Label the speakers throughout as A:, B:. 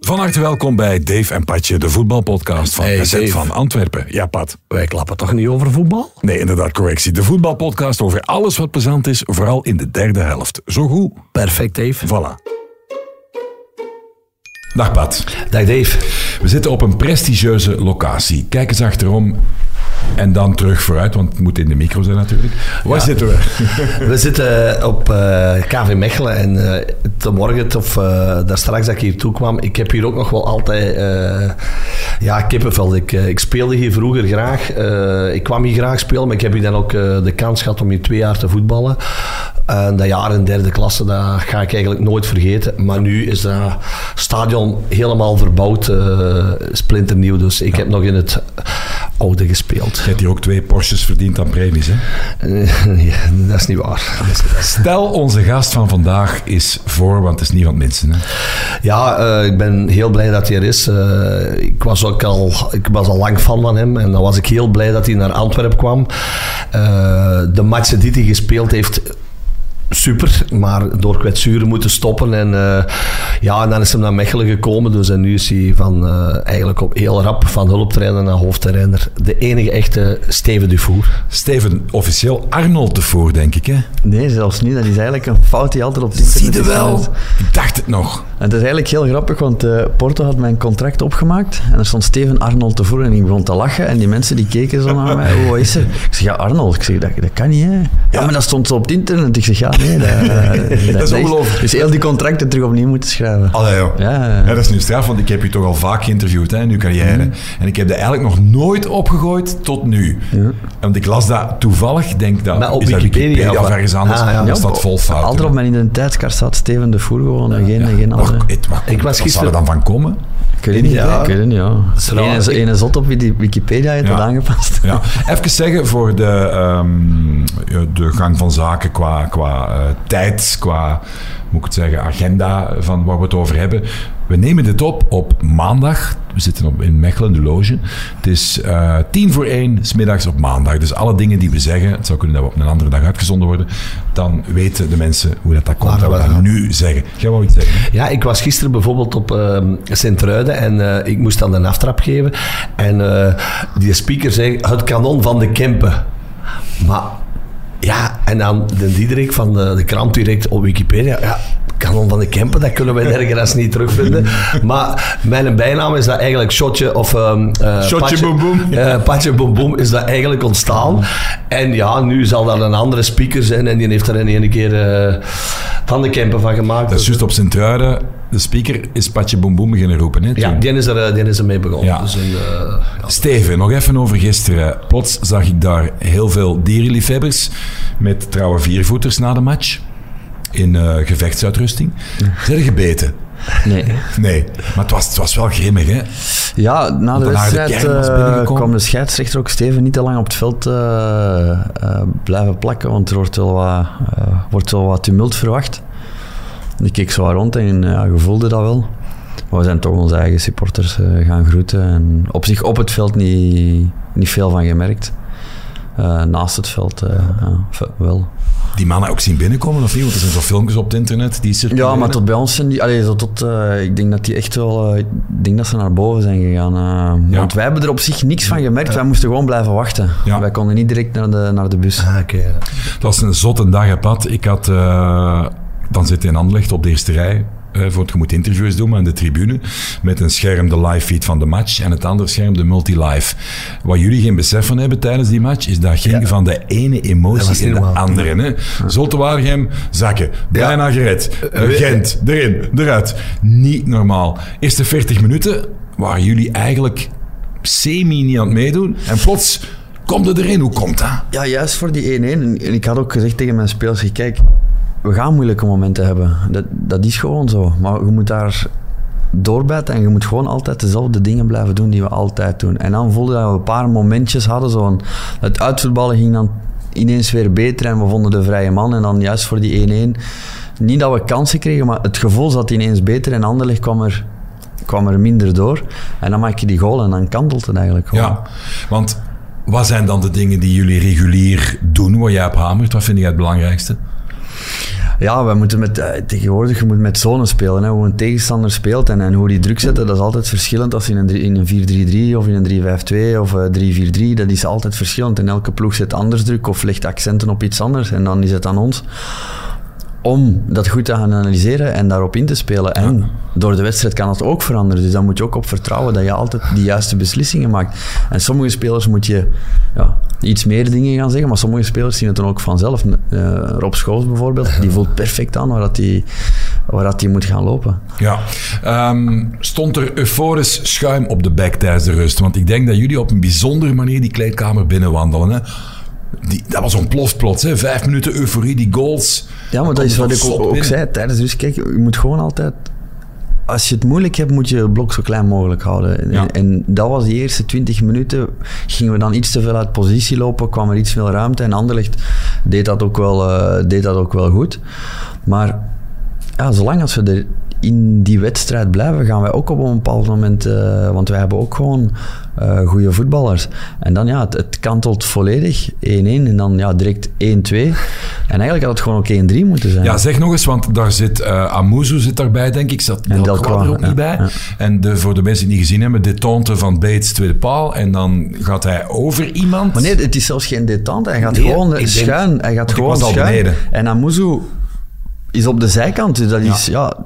A: Van harte welkom bij Dave en Patje, de voetbalpodcast van
B: Hey, Dave.
A: van Antwerpen. Ja, Pat.
B: Wij klappen toch niet over voetbal?
A: Nee, inderdaad, correctie. De voetbalpodcast over alles wat plezant is, vooral in de derde helft. Zo goed.
B: Perfect, Dave.
A: Voilà. Dag Pat.
B: Dag Dave.
A: We zitten op een prestigieuze locatie. Kijk eens achterom en dan terug vooruit, want het moet in de micro zijn natuurlijk. Waar zitten we?
B: We zitten op eh, KV Mechelen en eh vanmorgen, of eh, daar straks dat ik hier toe kwam, ik heb hier ook nog wel altijd ja, kippenvel. Ik, ik speelde hier vroeger graag. Ik kwam hier graag spelen, maar ik heb hier dan ook de kans gehad om hier twee jaar te voetballen. En dat jaar in derde klasse, dat ga ik eigenlijk nooit vergeten. Maar nu is dat stadion helemaal verbouwd, splinternieuw. Dus ik heb nog in het gespeeld.
A: Je hebt hier ook twee Porsches verdiend aan premies, hè?
B: Eh, ja, dat is niet waar.
A: Stel, onze gast van vandaag is voor, want het is niet van het minste. Hè?
B: Ja, eh, ik ben heel blij dat hij er is. Eh, ik, was ook al, ik was al lang fan van hem en dan was ik heel blij dat hij naar Antwerpen kwam. De matchen die hij gespeeld heeft, super, maar door kwetsuren moeten stoppen. En eh, ja, en dan is hij naar Mechelen gekomen. Dus en nu is hij van, eh, eigenlijk op heel rap van hulptrainer naar hoofdtrainer. De enige echte Steven Dufour.
A: Steven, officieel Arnold de Voer, denk ik, hè?
C: Nee, zelfs niet. Dat is eigenlijk een fout die altijd op internet
A: Zie je wel? Ik dacht het nog.
C: En het is eigenlijk heel grappig, want eh, Porto had mijn contract opgemaakt en er stond Steven Arnold te voeren en ik begon te lachen en die mensen die keken zo naar mij, oh, wat is er? Ik zeg, ja, Arnold. Ik zeg, dat, dat kan niet, hè? Ja, maar dat stond zo op het internet. Ik zeg, ja, nee, dat, eh,
A: Dat is ongelooflijk.
C: Dus heel die contracten terug opnieuw moeten schrijven.
A: Allee, joh.
C: Ja,
A: Ja, dat is nu straf, want ik heb je toch al vaak geïnterviewd hè, in uw carrière. En ik heb dat eigenlijk nog nooit opgegooid tot nu. Want ik las dat toevallig, denk dat...
B: Maar op
A: is dat
B: Wikipedia
A: of ergens anders.
B: Ah, ja.
A: Dan staat vol fouten.
C: Altijd op mijn identiteitskaart staat Steven de Voer gewoon, en geen, geen.
A: Het, wat,
B: Ik was
A: zou
B: gisteren-
A: er dan van komen?
C: Ik weet het niet,
B: Ja.
C: ik weet het niet, ja. Ene, ene zot op die Wikipedia heeft
A: Ja.
C: dat aangepast.
A: Ja. Even zeggen voor de, ehm, ja, de gang van zaken qua, qua eh, tijd, qua moet ik het zeggen, agenda van waar we het over hebben. We nemen dit op op maandag. We zitten op, in Mechelen, de loge. Het is eh, tien voor één, smiddags op maandag. Dus alle dingen die we zeggen, het zou kunnen dat we op een andere dag uitgezonden worden, dan weten de mensen hoe dat, dat komt. Dat we dat nu zeggen. Jij wou iets zeggen?
B: Ja, ik was gisteren bijvoorbeeld op ehm Sint-Truiden en eh, ik moest dan een aftrap geven. En eh, die speaker zei, het kanon van de Kempen. Maar ja, en dan de Diederik van de, de krant direct op Wikipedia. Ja, kanon van de Kempen, dat kunnen wij nergens niet terugvinden. Maar mijn bijnaam is dat eigenlijk Shotje of... ehm eh,
A: Shotje
B: Patje-
A: Boem Boem.
B: eh, Patje Boem Boem is dat eigenlijk ontstaan. En ja, nu zal dat een andere speaker zijn en die heeft er een ene keer eh, van de Kempen van gemaakt.
A: Dat is juist op Sint-Truiden. De speaker is Patje Boem beginnen roepen. Hè,
B: Ja, die is er, eh, die is er mee begonnen.
A: Ja.
B: Dus eh.
A: Steven, nog even over gisteren. Plots zag ik daar heel veel dierenliefhebbers met trouwe viervoeters na de match. In eh, gevechtsuitrusting. Zijn er gebeten?
C: Nee.
A: Nee, maar het was, het was wel grimmig, hè?
C: Ja, na de wedstrijd
A: binnengekomen.
C: kwam de scheidsrechter ook Steven niet te lang op het veld blijven plakken, want er wordt wel wat, wordt wel wat tumult verwacht. Ik keek zo rond en ja, je voelde dat wel. Maar we zijn toch onze eigen supporters eh, gaan groeten en op zich op het veld niet, niet veel van gemerkt. Eh, naast het veld eh, ja, wel.
A: Die mannen ook zien binnenkomen of niet? Want er zijn zo filmpjes op het internet die circuleren.
C: Ja, maar tot bij ons zijn die... Allee, zo tot, eh, ik denk dat die echt wel... eh, ik denk dat ze naar boven zijn gegaan. eh.
A: Ja.
C: Want wij hebben er op zich niks van gemerkt. Wij moesten gewoon blijven wachten.
A: Ja.
C: Wij konden niet direct naar de, naar de bus.
B: Ah, oké.
A: Het was een zotte dag, Pat. Ik had... eh, dan zit je in Anderlecht op de eerste rij. eh, voor het, je moet interviews doen aan de tribune. Met een scherm de live feed van de match. En het andere scherm de multi-live. Wat jullie geen besef van hebben tijdens die match. Is dat ging van de ene emotie in de andere. Hè? Zolte Waregem, zakken. Bijna gered. Eh,
B: we-
A: Gent, erin, eruit. Niet normaal. Eerste 40 minuten waren jullie eigenlijk semi niet aan het meedoen. En plots komt het erin. Hoe komt dat?
C: Ja, juist voor die 1-1. En ik had ook gezegd tegen mijn spelers, kijk, we gaan moeilijke momenten hebben. Dat, dat is gewoon zo. Maar je moet daar doorbijten en je moet gewoon altijd dezelfde dingen blijven doen die we altijd doen. En dan voelde dat we een paar momentjes hadden. Zo'n, het uitvoetballen ging dan ineens weer beter en we vonden de vrije man. En dan juist voor die 1-1, niet dat we kansen kregen, maar het gevoel zat ineens beter. En Anderlecht kwam er, kwam er minder door. En dan maak je die goal en dan kantelt het eigenlijk gewoon.
A: Ja, want wat zijn dan de dingen die jullie regulier doen, waar jij op hamert? Wat vind jij het belangrijkste?
C: Ja, we moeten met, eh, tegenwoordig je moet met zones spelen. Hè. Hoe een tegenstander speelt en, en hoe die druk zetten, dat is altijd verschillend. Als in een, in een 4-3-3 of in een 3-5-2 of eh, 3-4-3, dat is altijd verschillend. En elke ploeg zet anders druk of legt accenten op iets anders. En dan is het aan ons om dat goed te gaan analyseren en daarop in te spelen. En door de wedstrijd kan het ook veranderen. Dus daar moet je ook op vertrouwen dat je altijd de juiste beslissingen maakt. En sommige spelers moet je ja, iets meer dingen gaan zeggen, maar sommige spelers zien het dan ook vanzelf. Eh, Rob Schoofs bijvoorbeeld, die voelt perfect aan waar dat hij waar dat hij moet gaan lopen.
A: Ja. Ehm, stond er euforisch schuim op de bek tijdens de rust? Want ik denk dat jullie op een bijzondere manier die kleedkamer binnenwandelen. Hè? Die, dat was ontploft plots. Hè? Vijf minuten euforie, die goals.
C: Ja, maar dat is wat ik ook, ook zei tijdens. Dus kijk, je moet gewoon altijd. Als je het moeilijk hebt, moet je het blok zo klein mogelijk houden.
A: Ja.
C: en dat was die eerste 20 minuten. Gingen we dan iets te veel uit positie lopen, kwam er iets veel ruimte. En Anderlecht deed dat ook wel, eh, deed dat ook wel goed. Maar ja, zolang als we er in die wedstrijd blijven, gaan wij ook op een bepaald moment... eh, want wij hebben ook gewoon eh goede voetballers. En dan ja, het, het kantelt volledig. 1-1 en dan ja, direct 1-2. En eigenlijk had het gewoon ook 1-3 moeten zijn.
A: Ja, zeg nog eens, want daar zit uh, Amuzu zit daarbij, denk ik. Zat
C: En
A: Delcroix er ook
C: ja,
A: niet bij.
C: ja.
A: En de, voor de mensen die niet gezien hebben, detente van Bates, tweede paal. En dan gaat hij over iemand.
C: Maar nee, het is zelfs geen detente. Hij gaat
B: Nee,
C: gewoon
B: ik denk-
C: schuin. Hij gaat gewoon schuin.
A: beneden.
C: En Amuzu is op de zijkant. Dus dat is, ja,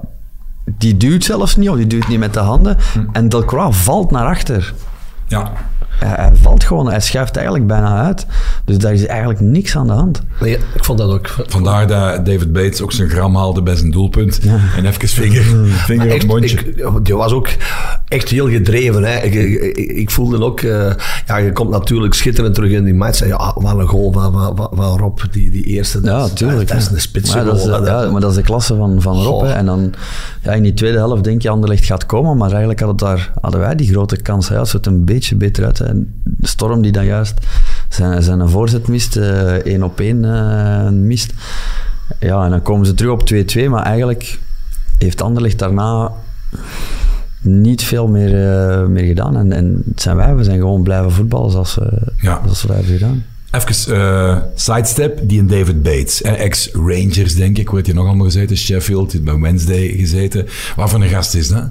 C: die duwt zelfs niet, of die duwt niet met de handen.
A: Hm.
C: En Delcroix valt naar achter.
A: Ja.
C: Hij, hij valt gewoon, hij schuift eigenlijk bijna uit. Dus daar is eigenlijk niks aan de hand.
B: Nee, ik vond dat ook.
A: Vandaar dat David Bates ook zijn gram haalde bij zijn doelpunt. En even vinger, vinger op mondje.
B: ik, die was ook echt heel gedreven. Hè. Ik, ik, ik voelde ook... eh, ja, je komt natuurlijk schitterend terug in die match. En ja, wat een goal van, van, van- Rob, die, die eerste. Dat,
C: Ja, tuurlijk.
B: Dat is een spitse
C: maar dat is,
B: goal.
C: ja,
B: Dat-
C: maar dat is de klasse van, van Rob. Hè. En dan ja, in die tweede helft denk je Anderlecht gaat komen, maar eigenlijk had het daar, hadden wij die grote kans. Hij het een beetje beter uit. Storm die dan juist zijn, zijn voorzet mist, eh, één op één eh, mist. Ja, en dan komen ze terug op 2-2, maar eigenlijk heeft Anderlecht daarna niet veel meer, eh, meer gedaan. En, en het zijn wij, we zijn gewoon blijven voetballen zoals, we-
A: Ja.
C: zoals we dat hebben gedaan.
A: Even eh, sidestep, die en David Bates. Ex-Rangers, denk ik. Waar heeft hij nog allemaal gezeten? Sheffield, heeft bij Wednesday gezeten. Wat voor een gast is dat?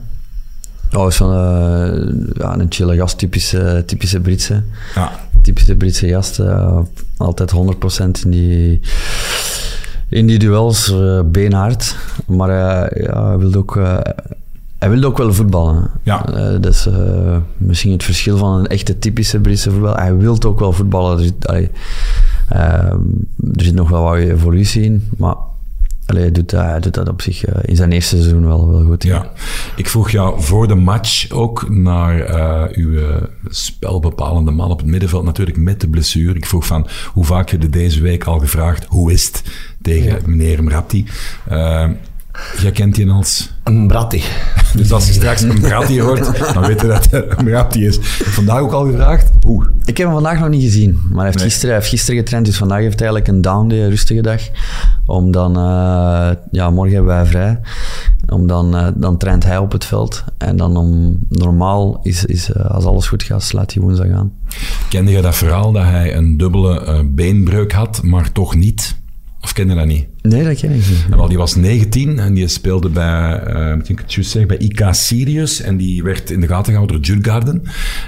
C: Oh, is van eh, ja, een chille gast, typische, typische Britse.
A: Ja.
C: Typische Britse gast. eh, altijd 100% in die, in die duels, eh, beenhard. Maar ja, hij wilde ook, hij wilde ook wel voetballen.
A: Ja.
C: Eh, dat is misschien het verschil van een echte typische Britse voetbal. Hij wil ook wel voetballen. Er zit, allee, eh, er zit nog wel wat evolutie in, maar allee, hij, doet, dat- doet dat op zich eh, in zijn eerste seizoen wel, wel goed.
A: Ja, ik vroeg jou voor de match ook naar eh, uw eh, spelbepalende man op het middenveld, natuurlijk met de blessure. Ik vroeg van, hoe vaak heb je deze week al gevraagd, hoe is het tegen meneer Mratti? Jij kent die als...
B: Een Bratti.
A: Dus als je straks een Mratti hoort, dan weet je dat het een Mratti is. Vandaag ook al gevraagd, hoe?
C: Ik heb hem vandaag nog niet gezien, maar hij heeft,
A: Nee.
C: gisteren, hij heeft gisteren getraind, dus vandaag heeft hij eigenlijk een down day, een rustige dag. Om dan, eh, ja, morgen hebben wij vrij. Om dan, eh, dan traint hij op het veld. En dan om, normaal is, is eh, als alles goed gaat, slaat hij woensdag aan.
A: Kende je dat verhaal dat hij een dubbele beenbreuk had, maar toch niet? Of kende je dat niet?
C: Nee, dat ken ik niet.
A: En wel, die was 19 en die speelde bij, moet ik het juist zeggen, bij IK Sirius. En die werd in de gaten gehouden door Djurgarden.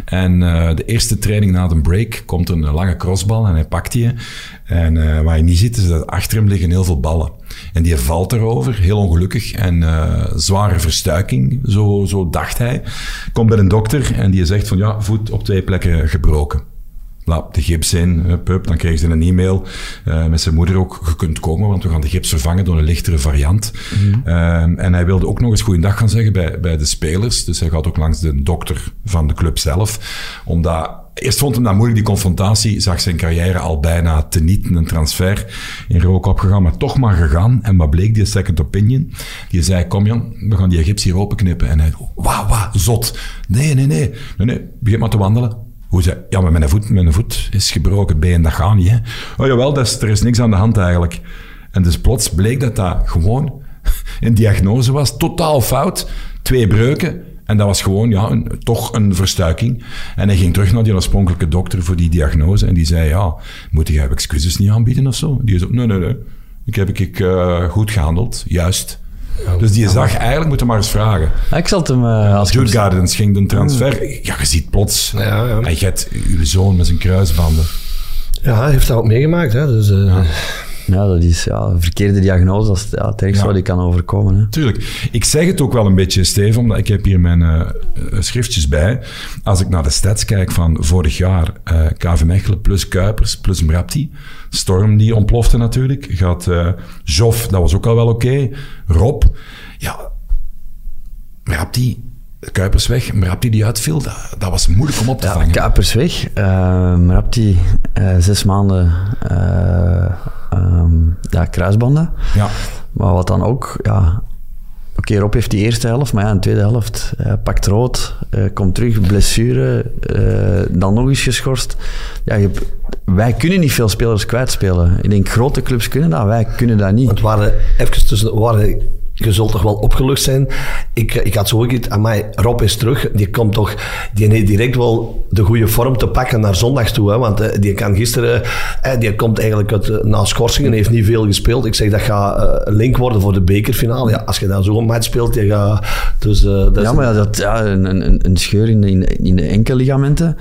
A: En eh, de eerste training na de break komt een lange crossbal en hij pakt die. En eh, waar je niet ziet, is dat achter hem liggen heel veel ballen. En die valt erover, heel ongelukkig. En zware verstuiking, zo, zo dacht hij. Komt bij een dokter en die zegt van ja, voet op twee plekken gebroken. Laat de gips in, hup, hup, dan kregen ze een e-mail eh, met zijn moeder ook. Je kunt komen, want we gaan de gips vervangen door een lichtere variant. Ehm, en hij wilde ook nog eens goeiedag gaan zeggen bij, bij de spelers. Dus hij gaat ook langs de dokter van de club zelf. Omdat, eerst vond hij dat moeilijk, die confrontatie. Zag zijn carrière al bijna teniet, een transfer in rook opgegaan, maar toch maar gegaan. En wat bleek, die second opinion? Die zei, kom Jan, we gaan die gips hier openknippen. En hij, wauw, wauw, zot. Nee, nee, nee, nee, nee, begin maar te wandelen. Hoe zei, ja, maar mijn voet, mijn voet is gebroken, been, dat gaat niet. Oh jawel, dat is, er is niks aan de hand eigenlijk. En dus plots bleek dat dat gewoon een diagnose was, totaal fout. Twee breuken. En dat was gewoon, ja, toch een verstuiking. En hij ging terug naar die oorspronkelijke dokter voor die diagnose. En die zei, ja, moet jij excuses niet aanbieden of zo? Die zei, nee, nee, nee. Ik heb ik eh, goed gehandeld, juist. Dus die zag eigenlijk, moet je maar eens vragen.
C: Ja, ik zal het hem... eh, als
A: Jude Gardens ging de transfer. Ja, je ziet plots.
B: Ja, ja.
A: En je hebt uw zoon met zijn kruisbanden.
B: Ja, hij heeft dat ook meegemaakt. Hè. Dus, eh,
C: Ja, dat is ja, een verkeerde diagnose. Dat is ja, het ergste
A: Ja.
C: wat die kan overkomen. Hè.
A: Tuurlijk. Ik zeg het ook wel een beetje, Steven, omdat ik heb hier mijn eh, schriftjes bij. Als ik naar de stats kijk van vorig jaar, eh KV Mechelen plus Kuipers plus Mrapti. Storm die ontplofte natuurlijk. Gaat eh Joff, dat was ook al wel oké. Rob, ja, Mrapti, Kuipers weg, Mrapti die uitviel, dat, dat was moeilijk om op te
C: Ja,
A: vangen.
C: Kuipers weg. Uh, Mrapti, eh, zes maanden eh, ehm, ja, kruisbanden.
A: Ja.
C: Maar wat dan ook, ja... Oké, Rob heeft die eerste helft, maar ja, in de tweede helft eh, pakt rood, eh, komt terug, blessure, eh, dan nog eens geschorst. Ja, je, wij kunnen niet veel spelers kwijtspelen. Ik denk, grote clubs kunnen dat, wij kunnen dat niet.
B: Het waren even tussen, waren, je zult toch wel opgelucht zijn. Ik, ik had zo gekeken, aan mij, Rob is terug. Die komt toch, die heeft direct wel de goede vorm te pakken naar zondag toe. Hè, want eh, die kan gisteren, eh, die komt eigenlijk uit, eh, na schorsingen, heeft niet veel gespeeld. Ik zeg dat gaat eh, een link worden voor de bekerfinale. Ja, als je dan zo'n match speelt, je gaat, dus, eh, dat
C: Ja, maar ja, dat, ja, een, een, een scheur in de, in de, in de enkelligamenten.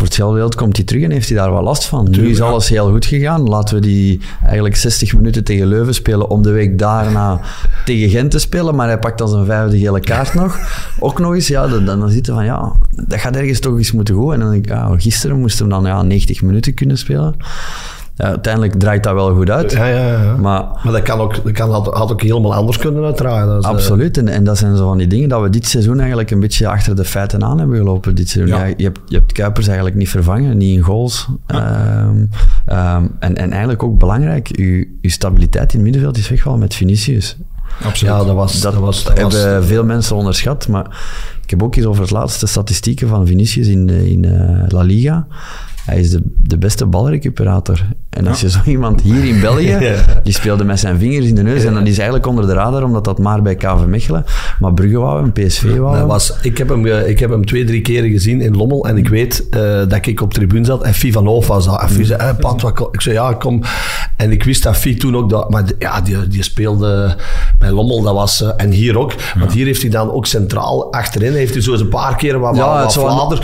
C: Voor hetzelfde geld komt hij terug en heeft hij daar wel last van. nu is alles heel goed gegaan. Laten we die eigenlijk 60 minuten tegen Leuven spelen om de week daarna tegen Gent te spelen. Maar hij pakt dan zijn vijfde gele kaart nog. Ook nog eens, ja, dan, dan zitten van ja, dat gaat ergens toch eens moeten goed. En dan denk ik, ja, gisteren moesten we dan ja, 90 minuten kunnen spelen. Ja, uiteindelijk draait dat wel goed uit.
B: ja, ja, ja.
C: Maar
B: Maar dat, kan ook, dat kan, had, had ook helemaal anders kunnen uitdraaien. Eh,
C: Absoluut. En, en dat zijn zo van die dingen dat we dit seizoen eigenlijk een beetje achter de feiten aan hebben gelopen. Dit seizoen.
A: Ja.
C: Ja, je, hebt, je hebt Kuipers eigenlijk niet vervangen, niet in goals. Ehm, ehm, en, en eigenlijk ook belangrijk, je, je stabiliteit in het middenveld is weggevallen met Vinicius.
A: Absoluut.
B: ja, dat was... Dat, was, dat was
C: hebben veel mensen onderschat, maar ik heb ook eens over het laatste statistieken van Vinicius in, de- in eh, La Liga. Hij is de, de beste balrecuperator. En als je zo iemand hier in België, die speelde met zijn vingers in de neus, en dat is eigenlijk onder de radar, omdat dat maar bij KV Mechelen, maar Brugge wou hem, PSV wou hem.
B: was, ik, heb hem, ik heb hem twee, drie keren gezien in Lommel en ik weet eh, dat ik op tribune zat en Fie van Hoof was dat. En Fie zei, hey, Pat, wat kom-" ik zei, ja, kom. En ik wist dat Fie toen ook, dat, maar ja, die, die speelde bij Lommel, dat was, eh, en hier ook. Want hier heeft hij dan ook centraal achterin, heeft hij zo eens een paar keer wat,
C: Ja,
B: wat,
C: zo
B: vond,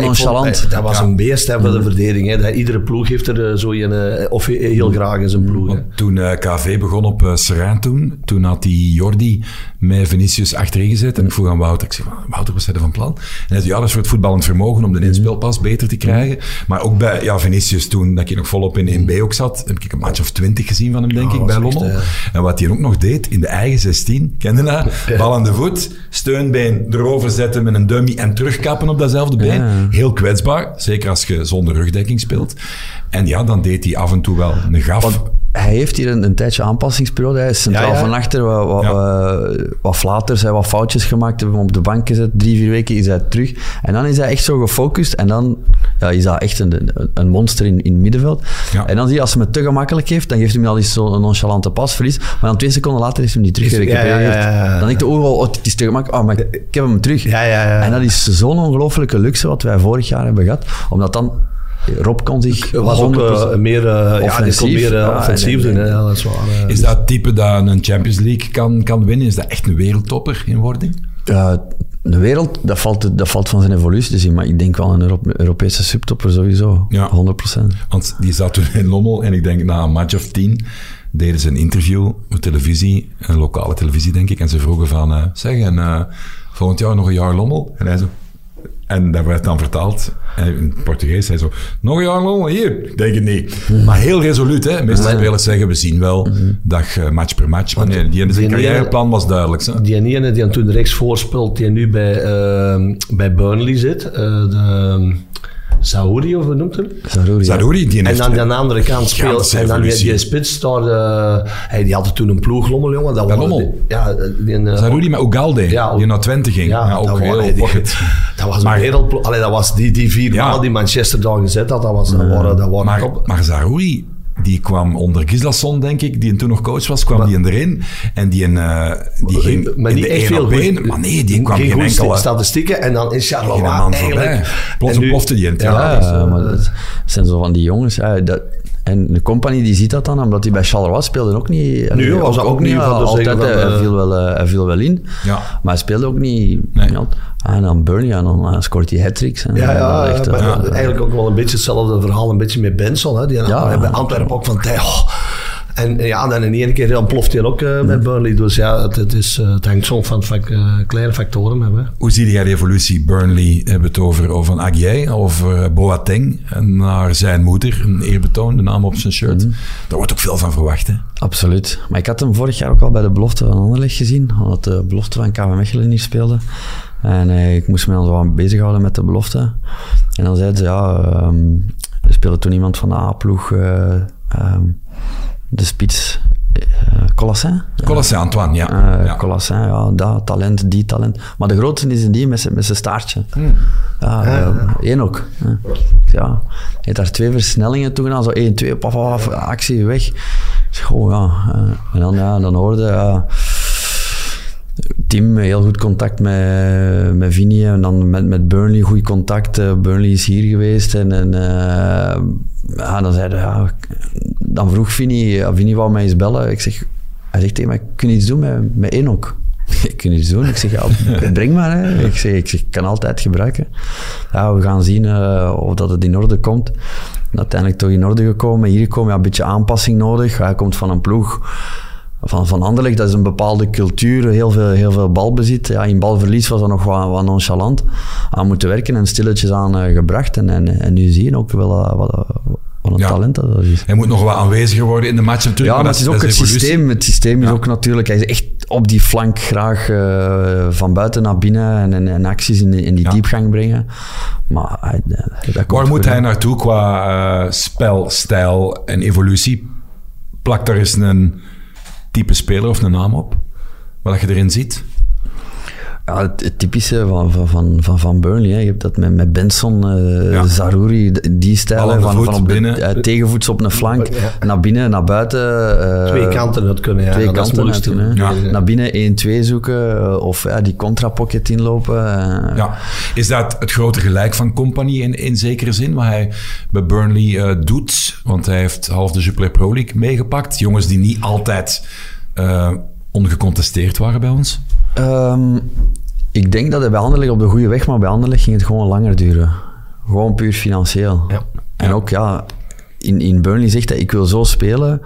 C: nonchalant.
B: eh, dat was een beest hè, voor de verdediging. Hè. Dat, iedere ploeg heeft er eh, zo een, eh, of heel graag in zijn ploeg.
A: Want toen eh, KV begon op uh, toen, toen had die Jordi met Vinicius achterin gezet. En ik vroeg aan Wouter, ik zeg, Wouter, wat zijn er van plan? En hij zei, ja, dat is voor het voetballend vermogen om de inspeelpas beter te krijgen. Maar ook bij ja, Vinicius toen, dat ik nog volop in 1B ook zat, heb ik een match of 20 gezien van hem, denk ik, bij Lommel.
B: eh,
A: En wat hij ook nog deed, in de eigen 16, kende dat? Bal aan de voet, steunbeen erover zetten met een dummy en terugkappen op datzelfde been. Heel kwetsbaar, zeker als je zonder rugdekking speelt. En ja, dan deed hij af en toe wel een gaf.
C: Hij heeft hier een, een tijdje aanpassingsperiode. Hij is centraal
B: Ja, ja.
C: van achter, wat, wat, eh, wat flaters, hij wat foutjes gemaakt, hebben hem op de bank gezet. Drie, vier weken is hij terug. En dan is hij echt zo gefocust. En dan ja, is dat echt een, een monster in, in het middenveld.
A: Ja.
C: En dan zie je, als hij het te gemakkelijk heeft, dan geeft hij hem al eens zo'n nonchalante pasverlies. Maar dan twee seconden later is hij hem niet
B: ja, ja,
C: teruggerecupereerd.
B: ja, ja.
C: Dan denk je, oh, oh, het is te gemakkelijk. Oh, maar ik heb hem terug.
B: Ja, ja, ja.
C: En dat is zo'n ongelofelijke luxe wat wij vorig jaar hebben gehad. Omdat dan... Rob kon zich
B: Het was ook
C: 100%
B: eh, meer, eh, ja, kon
C: Offensief,
B: meer eh, offensief
C: en-
B: doen. Ja, dat is waar. eh.
A: Is dat het type dat een Champions League kan, kan winnen? Is dat echt een wereldtopper in wording?
C: Ja, de wereld, dat valt, dat valt van zijn evolutie te zien. Maar ik denk wel een Euro- Europese subtopper sowieso.
A: Ja.
C: 100%.
A: Want die zat toen in Lommel en ik denk na een match of tien deden ze een interview op televisie, een lokale televisie denk ik, en ze vroegen van, eh, zeg, en eh, volgend jaar nog een jaar Lommel? En hij zo... En dat werd dan vertaald en in het Portugees. Hij zo, nog een jaar Lommel? Hier? Ik denk het niet. Maar heel resoluut, hè. Meeste spelers zeggen, we zien wel, dag eh, match per match. Maar nee, die, zijn carrièreplan was duidelijk. Hè?
B: Die ene die aan toen rechts voorspeelt, die nu bij, eh, bij Burnley zit. eh, de Saoudi, of hoe noemt hem?
C: Zarouri,
A: die
B: En dan die aan de andere kant speelt. En dan die, die spits daar, eh, hey, die had toen een ploeg, Lommel, jongen. Dat
A: Lommel?
B: Ja, die, eh,
A: Zarouri met Ugalde,
B: Ja,
A: die naar Twente ging. Ja, ook
B: dat,
A: heel
B: waren- die-
A: pocket.
B: dat was
A: Maar-
B: een wereldploeg. Allee, dat was die, die vier
A: Ja.
B: maal die Manchester daar gezet had, dat, was, dat waren, dat waren
A: Maar,
B: top.
A: maar Zarouri, die kwam onder Gislason, denk ik, die toen nog coach was, kwam die erin. En die, een, eh, die ging
B: maar
A: in
B: niet
A: de
B: echt veel
A: één, Maar nee, die kwam
B: geen
A: enkele...
B: statistieken. En dan is Charleroi
A: man
B: eigenlijk...
A: voorbij. Plots
B: en nu-
A: ontplofte die in het
B: Ja,
C: Ja,
B: dus, eh,
C: maar dat zijn zo van die jongens. Ja, dat, En de company die ziet dat dan, omdat hij bij Charleroi speelde ook niet.
B: Nee, was dat ook niet van
C: altijd. hij, viel wel, eh, hij viel wel in,
A: Ja.
C: maar hij speelde ook niet.
A: Nee.
C: niet altijd. en dan Burnley, en dan eh, scoort hij hat-tricks. en
B: Ja, ja,
C: echt,
B: maar
C: eh,
B: eigenlijk ook wel een beetje hetzelfde verhaal, een beetje met Benson. Hè, die
C: Ja.
B: bij Antwerpen ook van... oh. En ja, dan in één keer dan ploft hij ook eh, met Burnley. Dus ja, het, het, is, eh, het hangt zo van eh, kleine factoren. Hè.
A: Hoe zie jij de evolutie? Burnley hebben het over, over van Aguier, over Boateng en naar zijn moeder, een eerbetoon, de naam op zijn shirt. Daar wordt ook veel van verwacht. Hè?
C: Absoluut. Maar ik had hem vorig jaar ook al bij de belofte van Anderlecht gezien, omdat de belofte van KV Mechelen hier speelde. En eh, ik moest me dan zo aan bezighouden met de belofte. En dan zeiden ze, ja, ehm, er speelde toen iemand van de A-ploeg, eh, ehm, de spits, eh Collassin.
A: Colossin Antoine, ja.
C: Eh
A: ja.
C: Ja, dat talent, die talent. Maar de grootste is die met zijn staartje.
A: Hmm.
C: Ja, eh, één ook. Ja. ja. Hij heeft daar twee versnellingen toe gedaan, zo 1, 2, paf, paf, actie, weg. Ik zeg, oh ja. eh, En dan, ja, dan hoorde ja, Tim, heel goed contact met, met Vinnie en dan met, met Burnley goed contact. Eh, Burnley is hier geweest en, en eh, dan dan vroeg Vinnie, ja, Vinnie wou mij eens bellen. Ik zeg, hij zegt tegen kun je iets doen met, met Enoch? Ik kun iets doen. Ik zeg, ja, maar. Ik zeg, ik zeg, kan altijd gebruiken. We gaan zien eh, of dat het in orde komt. Uiteindelijk toch in orde gekomen. Hier gekomen, ja, een beetje aanpassing nodig. Hij komt van een ploeg van, van Anderlecht. Dat is een bepaalde cultuur, heel veel, heel veel balbezit. Ja, in balverlies was dat nog wat, wat nonchalant. Aan moeten werken en stilletjes aan eh, gebracht. En, en, en nu zie je ook wel eh, wat, wat een
A: Ja.
C: talent dat is.
A: Hij moet nog wat aanweziger worden in de match natuurlijk.
C: Ja, maar
A: dat
C: het is ook het
A: evolutie.
C: systeem. Het systeem is ook natuurlijk... Hij is echt op die flank graag eh, van buiten naar binnen en, en, en acties in, die- in die
A: Ja.
C: diepgang brengen. Maar hij, dat komt
A: Waar moet hij naartoe qua spel, stijl en evolutie? Plak daar eens een type speler of een naam op, wat je erin ziet.
C: Ja, het, het typische van, van, van, van, van Burnley. Hè. Je hebt dat met, met Benson, eh
A: Ja.
C: Zarouri, d- die stijl. Van, van op de, eh, tegenvoets op een flank,
B: Ja.
C: naar binnen, naar buiten. eh,
B: Twee kanten het kunnen, ja.
C: Twee
B: dat
C: kanten uit.
A: Ja.
C: Naar binnen 1-2 zoeken, of ja, die contrapocket inlopen. eh.
A: Ja. Is dat het grote gelijk van Company in, in zekere zin, wat hij bij Burnley eh, doet? Want hij heeft half de Jupiler Pro League meegepakt. Jongens die niet altijd eh, ongecontesteerd waren bij ons.
C: Ehm, ik denk dat hij bij Anderlecht op de goede weg, maar bij Anderlecht ging het gewoon langer duren. Gewoon puur financieel.
B: Ja.
C: En ook, ja, in, in Burnley zegt hij, ik wil zo spelen,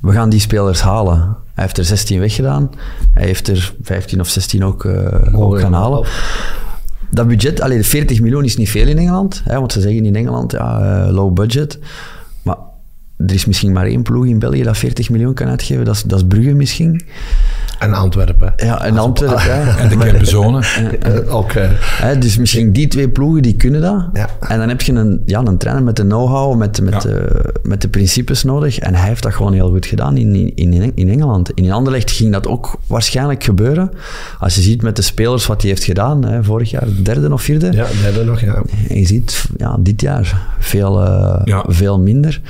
C: we gaan die spelers halen. Hij heeft er 16 weggedaan, hij heeft er 15 of 16 ook, eh, ook gaan halen. Dat budget, allee, de 40 miljoen is niet veel in Engeland, hè, want ze zeggen in Engeland, ja, eh, low budget. Maar er is misschien maar één ploeg in België dat 40 miljoen kan uitgeven, dat is, dat is Brugge misschien.
B: En Antwerpen.
C: Ja, en Antwerpen, ja.
A: En de Kerpenzone.
B: Eh, Ook, eh,
C: dus misschien die twee ploegen die kunnen dat.
B: Ja.
C: En dan heb je een, ja, een trainer met de know-how, met, met,
A: Ja.
C: de, met de principes nodig. En hij heeft dat gewoon heel goed gedaan in, in, in, in Engeland. In Anderlecht ging dat ook waarschijnlijk gebeuren. Als je ziet met de spelers wat hij heeft gedaan, hè, vorig jaar derde of vierde.
B: ja, derde nog, ja.
C: En je ziet ja, dit jaar veel, eh,
A: Ja.
C: veel minder.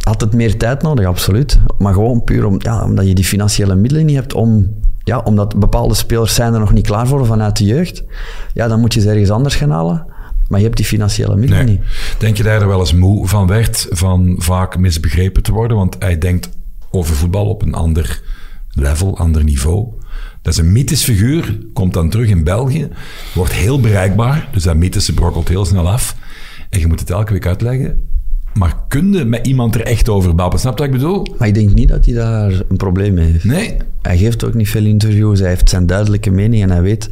C: Had het meer tijd nodig, absoluut. Maar gewoon puur om, ja, omdat je die financiële middelen niet hebt om... Ja, omdat bepaalde spelers zijn er nog niet klaar voor vanuit de jeugd. Ja, dan moet je ze ergens anders gaan halen. Maar je hebt die financiële middelen
A: Nee.
C: niet.
A: Denk je er wel eens moe van werd, van vaak misbegrepen te worden? Want hij denkt over voetbal op een ander level, ander niveau. Dat is een mythisch figuur, komt dan terug in België, wordt heel bereikbaar, dus dat mythische brokkelt heel snel af. En je moet het elke week uitleggen. Maar kun je met iemand er echt over babbelen? Snap je wat ik bedoel?
C: Maar ik denk niet dat hij daar een probleem mee heeft.
A: Nee.
C: Hij geeft ook niet veel interviews. Hij heeft zijn duidelijke mening en hij weet...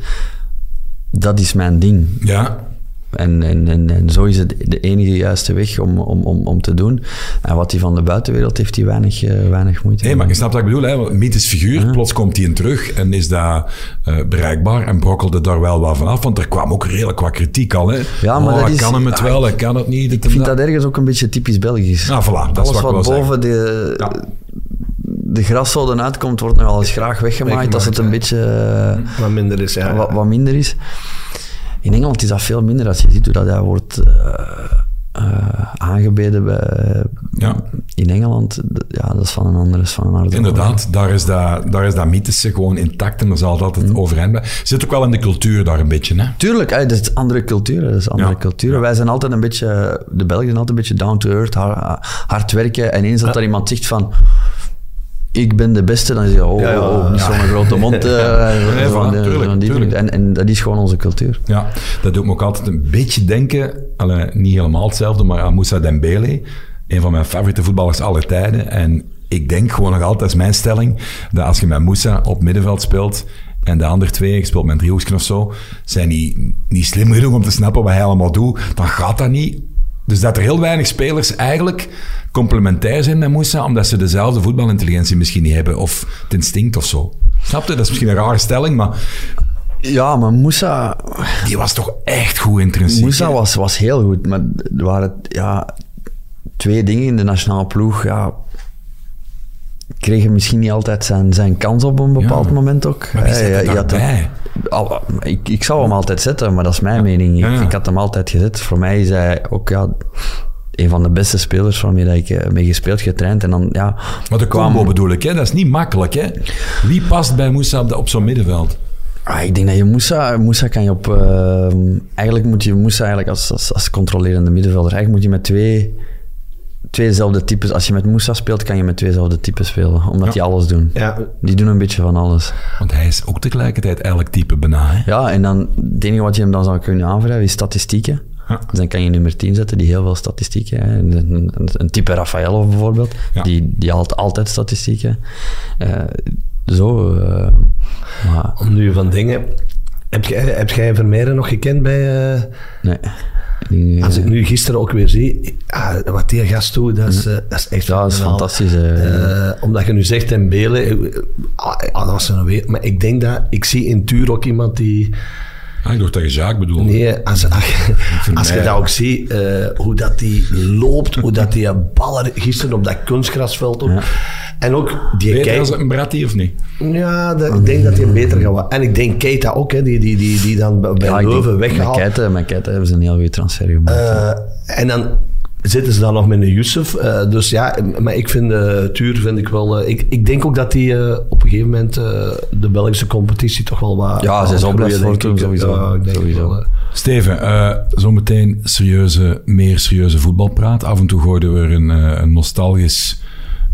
C: Dat is mijn ding.
A: Ja.
C: En, en, en, en zo is het de enige juiste weg om, om, om, om te doen. En wat hij van de buitenwereld heeft, hij weinig, eh, weinig moeite
A: Nee, maar je snapt wat ik bedoel. Hè? Een mythisch figuur, plots komt hij in terug en is dat eh, bereikbaar en brokkelde daar wel wat vanaf. Want er kwam ook redelijk wat kritiek al. Hè?
C: Ja, maar
A: oh,
C: dat
A: hij
C: is-
A: kan hem het
C: ah,
A: wel, hij kan het niet.
C: Ik vind dat ergens ook een beetje typisch Belgisch.
A: Ah, voilà, dat is
C: Alles
A: wat ik
C: wat boven de,
A: Ja.
C: de graszoden uitkomt, wordt nogal eens graag weggemaaid als het een beetje eh,
B: Maar minder is, ja.
C: wat, wat minder is. In Engeland is dat veel minder als je ziet hoe dat hij wordt eh, aangebeden bij,
A: Ja.
C: in Engeland, ja, dat is van een andere, is van een aardige
A: Inderdaad, daar is, dat, daar is dat mythische gewoon intact en daar zal het altijd
C: Mhm.
A: overeind blijven. Zit ook wel in de cultuur daar een beetje, hè?
C: Tuurlijk, eh, dat is andere culturen. Dat is andere
A: Ja.
C: culturen. Wij zijn altijd een beetje, de Belgen zijn altijd een beetje down to earth, hard, hard werken. En eens dat er iemand zegt van, ik ben de beste, dan zeg je, oh,
B: Ja, ja,
C: oh, niet
B: ja.
C: zo'n grote mond.
A: Nee,
C: van,
A: voilà, tuurlijk,
C: van die
A: tuurlijk.
C: dingen. En, en dat is gewoon onze cultuur.
A: Ja, dat doet me ook altijd een beetje denken, allee, niet helemaal hetzelfde, maar aan Moussa Dembele, een van mijn favoriete voetballers aller tijden. En ik denk gewoon nog altijd, is mijn stelling, dat als je met Moussa op middenveld speelt en de andere twee, je speelt met een driehoekje of zo, zijn die niet slim genoeg om te snappen wat hij allemaal doet, dan gaat dat niet. Dus dat er heel weinig spelers eigenlijk complementair zijn met Moussa, omdat ze dezelfde voetbalintelligentie misschien niet hebben, of het instinct of zo. Snap je? Dat is misschien een rare stelling, maar
C: Ja, maar Moussa,
A: die was toch echt goed intrinsiek.
C: Moussa was, was heel goed. Maar er waren ja, twee dingen in de nationale ploeg. Ja, kregen misschien niet altijd zijn, zijn kans op een bepaald
A: Ja.
C: moment ook.
A: Maar wie zet daarbij?
C: Al- ik, ik zou hem altijd zetten, maar dat is mijn mening. Ik,
A: Ja, ja.
C: ik had hem altijd gezet. Voor mij is hij ook ja, een van de beste spelers waarmee dat ik eh, mee gespeeld, getraind. En dan, ja,
A: Maar de
C: kwam-
A: bedoel ik, hè? dat is niet makkelijk. Hè? Wie past bij Moussa op, op zo'n middenveld?
C: Ah, ik denk dat je Moussa, Moussa kan je op... eh, eigenlijk moet je Moussa eigenlijk als, als, als controlerende middenvelder... Eigenlijk moet je met twee, tweezelfde types... Als je met Moussa speelt, kan je met tweezelfde types spelen. Omdat
A: Ja.
C: die alles doen.
B: Ja,
C: Die doen een beetje van alles.
A: Want hij is ook tegelijkertijd elk type bijna. Hè?
C: Ja, en dan het enige wat je hem dan zou kunnen aanvragen is statistieken.
A: Ja.
C: Dus dan kan je nummer 10 zetten, die heel veel statistieken. Hè. Een, een, een type Rafaelov bijvoorbeeld,
A: Ja.
C: die, die haalt altijd statistieken. Eh, zo. eh, maar,
B: om nu van dingen... Heb jij, heb jij Vermeeren nog gekend bij... eh,
C: nee. Die,
B: Als ik nu gisteren ook weer zie, ah, wat die gast doet, dat is, eh, dat is echt
C: ja, dat is
B: fenomenaal.
C: fantastisch. eh.
B: Eh, omdat je nu zegt en Belen, ah, ah, dat was een weer. Maar ik denk dat, ik zie in Tuur ook iemand die,
A: Ah, ik dacht dat je Jacques bedoelde.
B: nee, als, als, je- als je
A: mij-
B: dat ook ziet, eh, hoe dat die loopt, hoe dat die ballen gisteren op dat kunstgrasveld ook. En ook die
A: Beter als een Bratti of niet?
B: Ja, dat- ik denk dat hij beter gaat worden. En ik denk Keita ook, hè, die, die, die, die dan bij
C: ja,
B: Leuven
C: met
B: weggehaald.
C: Keita, met Keita hebben ze een heel goede transfer gemaakt.
B: Eh, en dan zitten ze dan nog met een Yusuf. eh, dus ja, maar ik vind uh, Tuur vind ik wel... eh, ik, ik denk ook dat hij eh, op een gegeven moment eh, de Belgische competitie toch wel wat...
C: Ja, ze
B: groeien, denk
C: voortdoen,
B: ik.
C: sowieso.
B: Ik denk
C: Sowieso.
B: wel, eh.
A: Steven, eh, zometeen serieuze, meer serieuze voetbalpraat. Af en toe gooien we er een, eh, een nostalgisch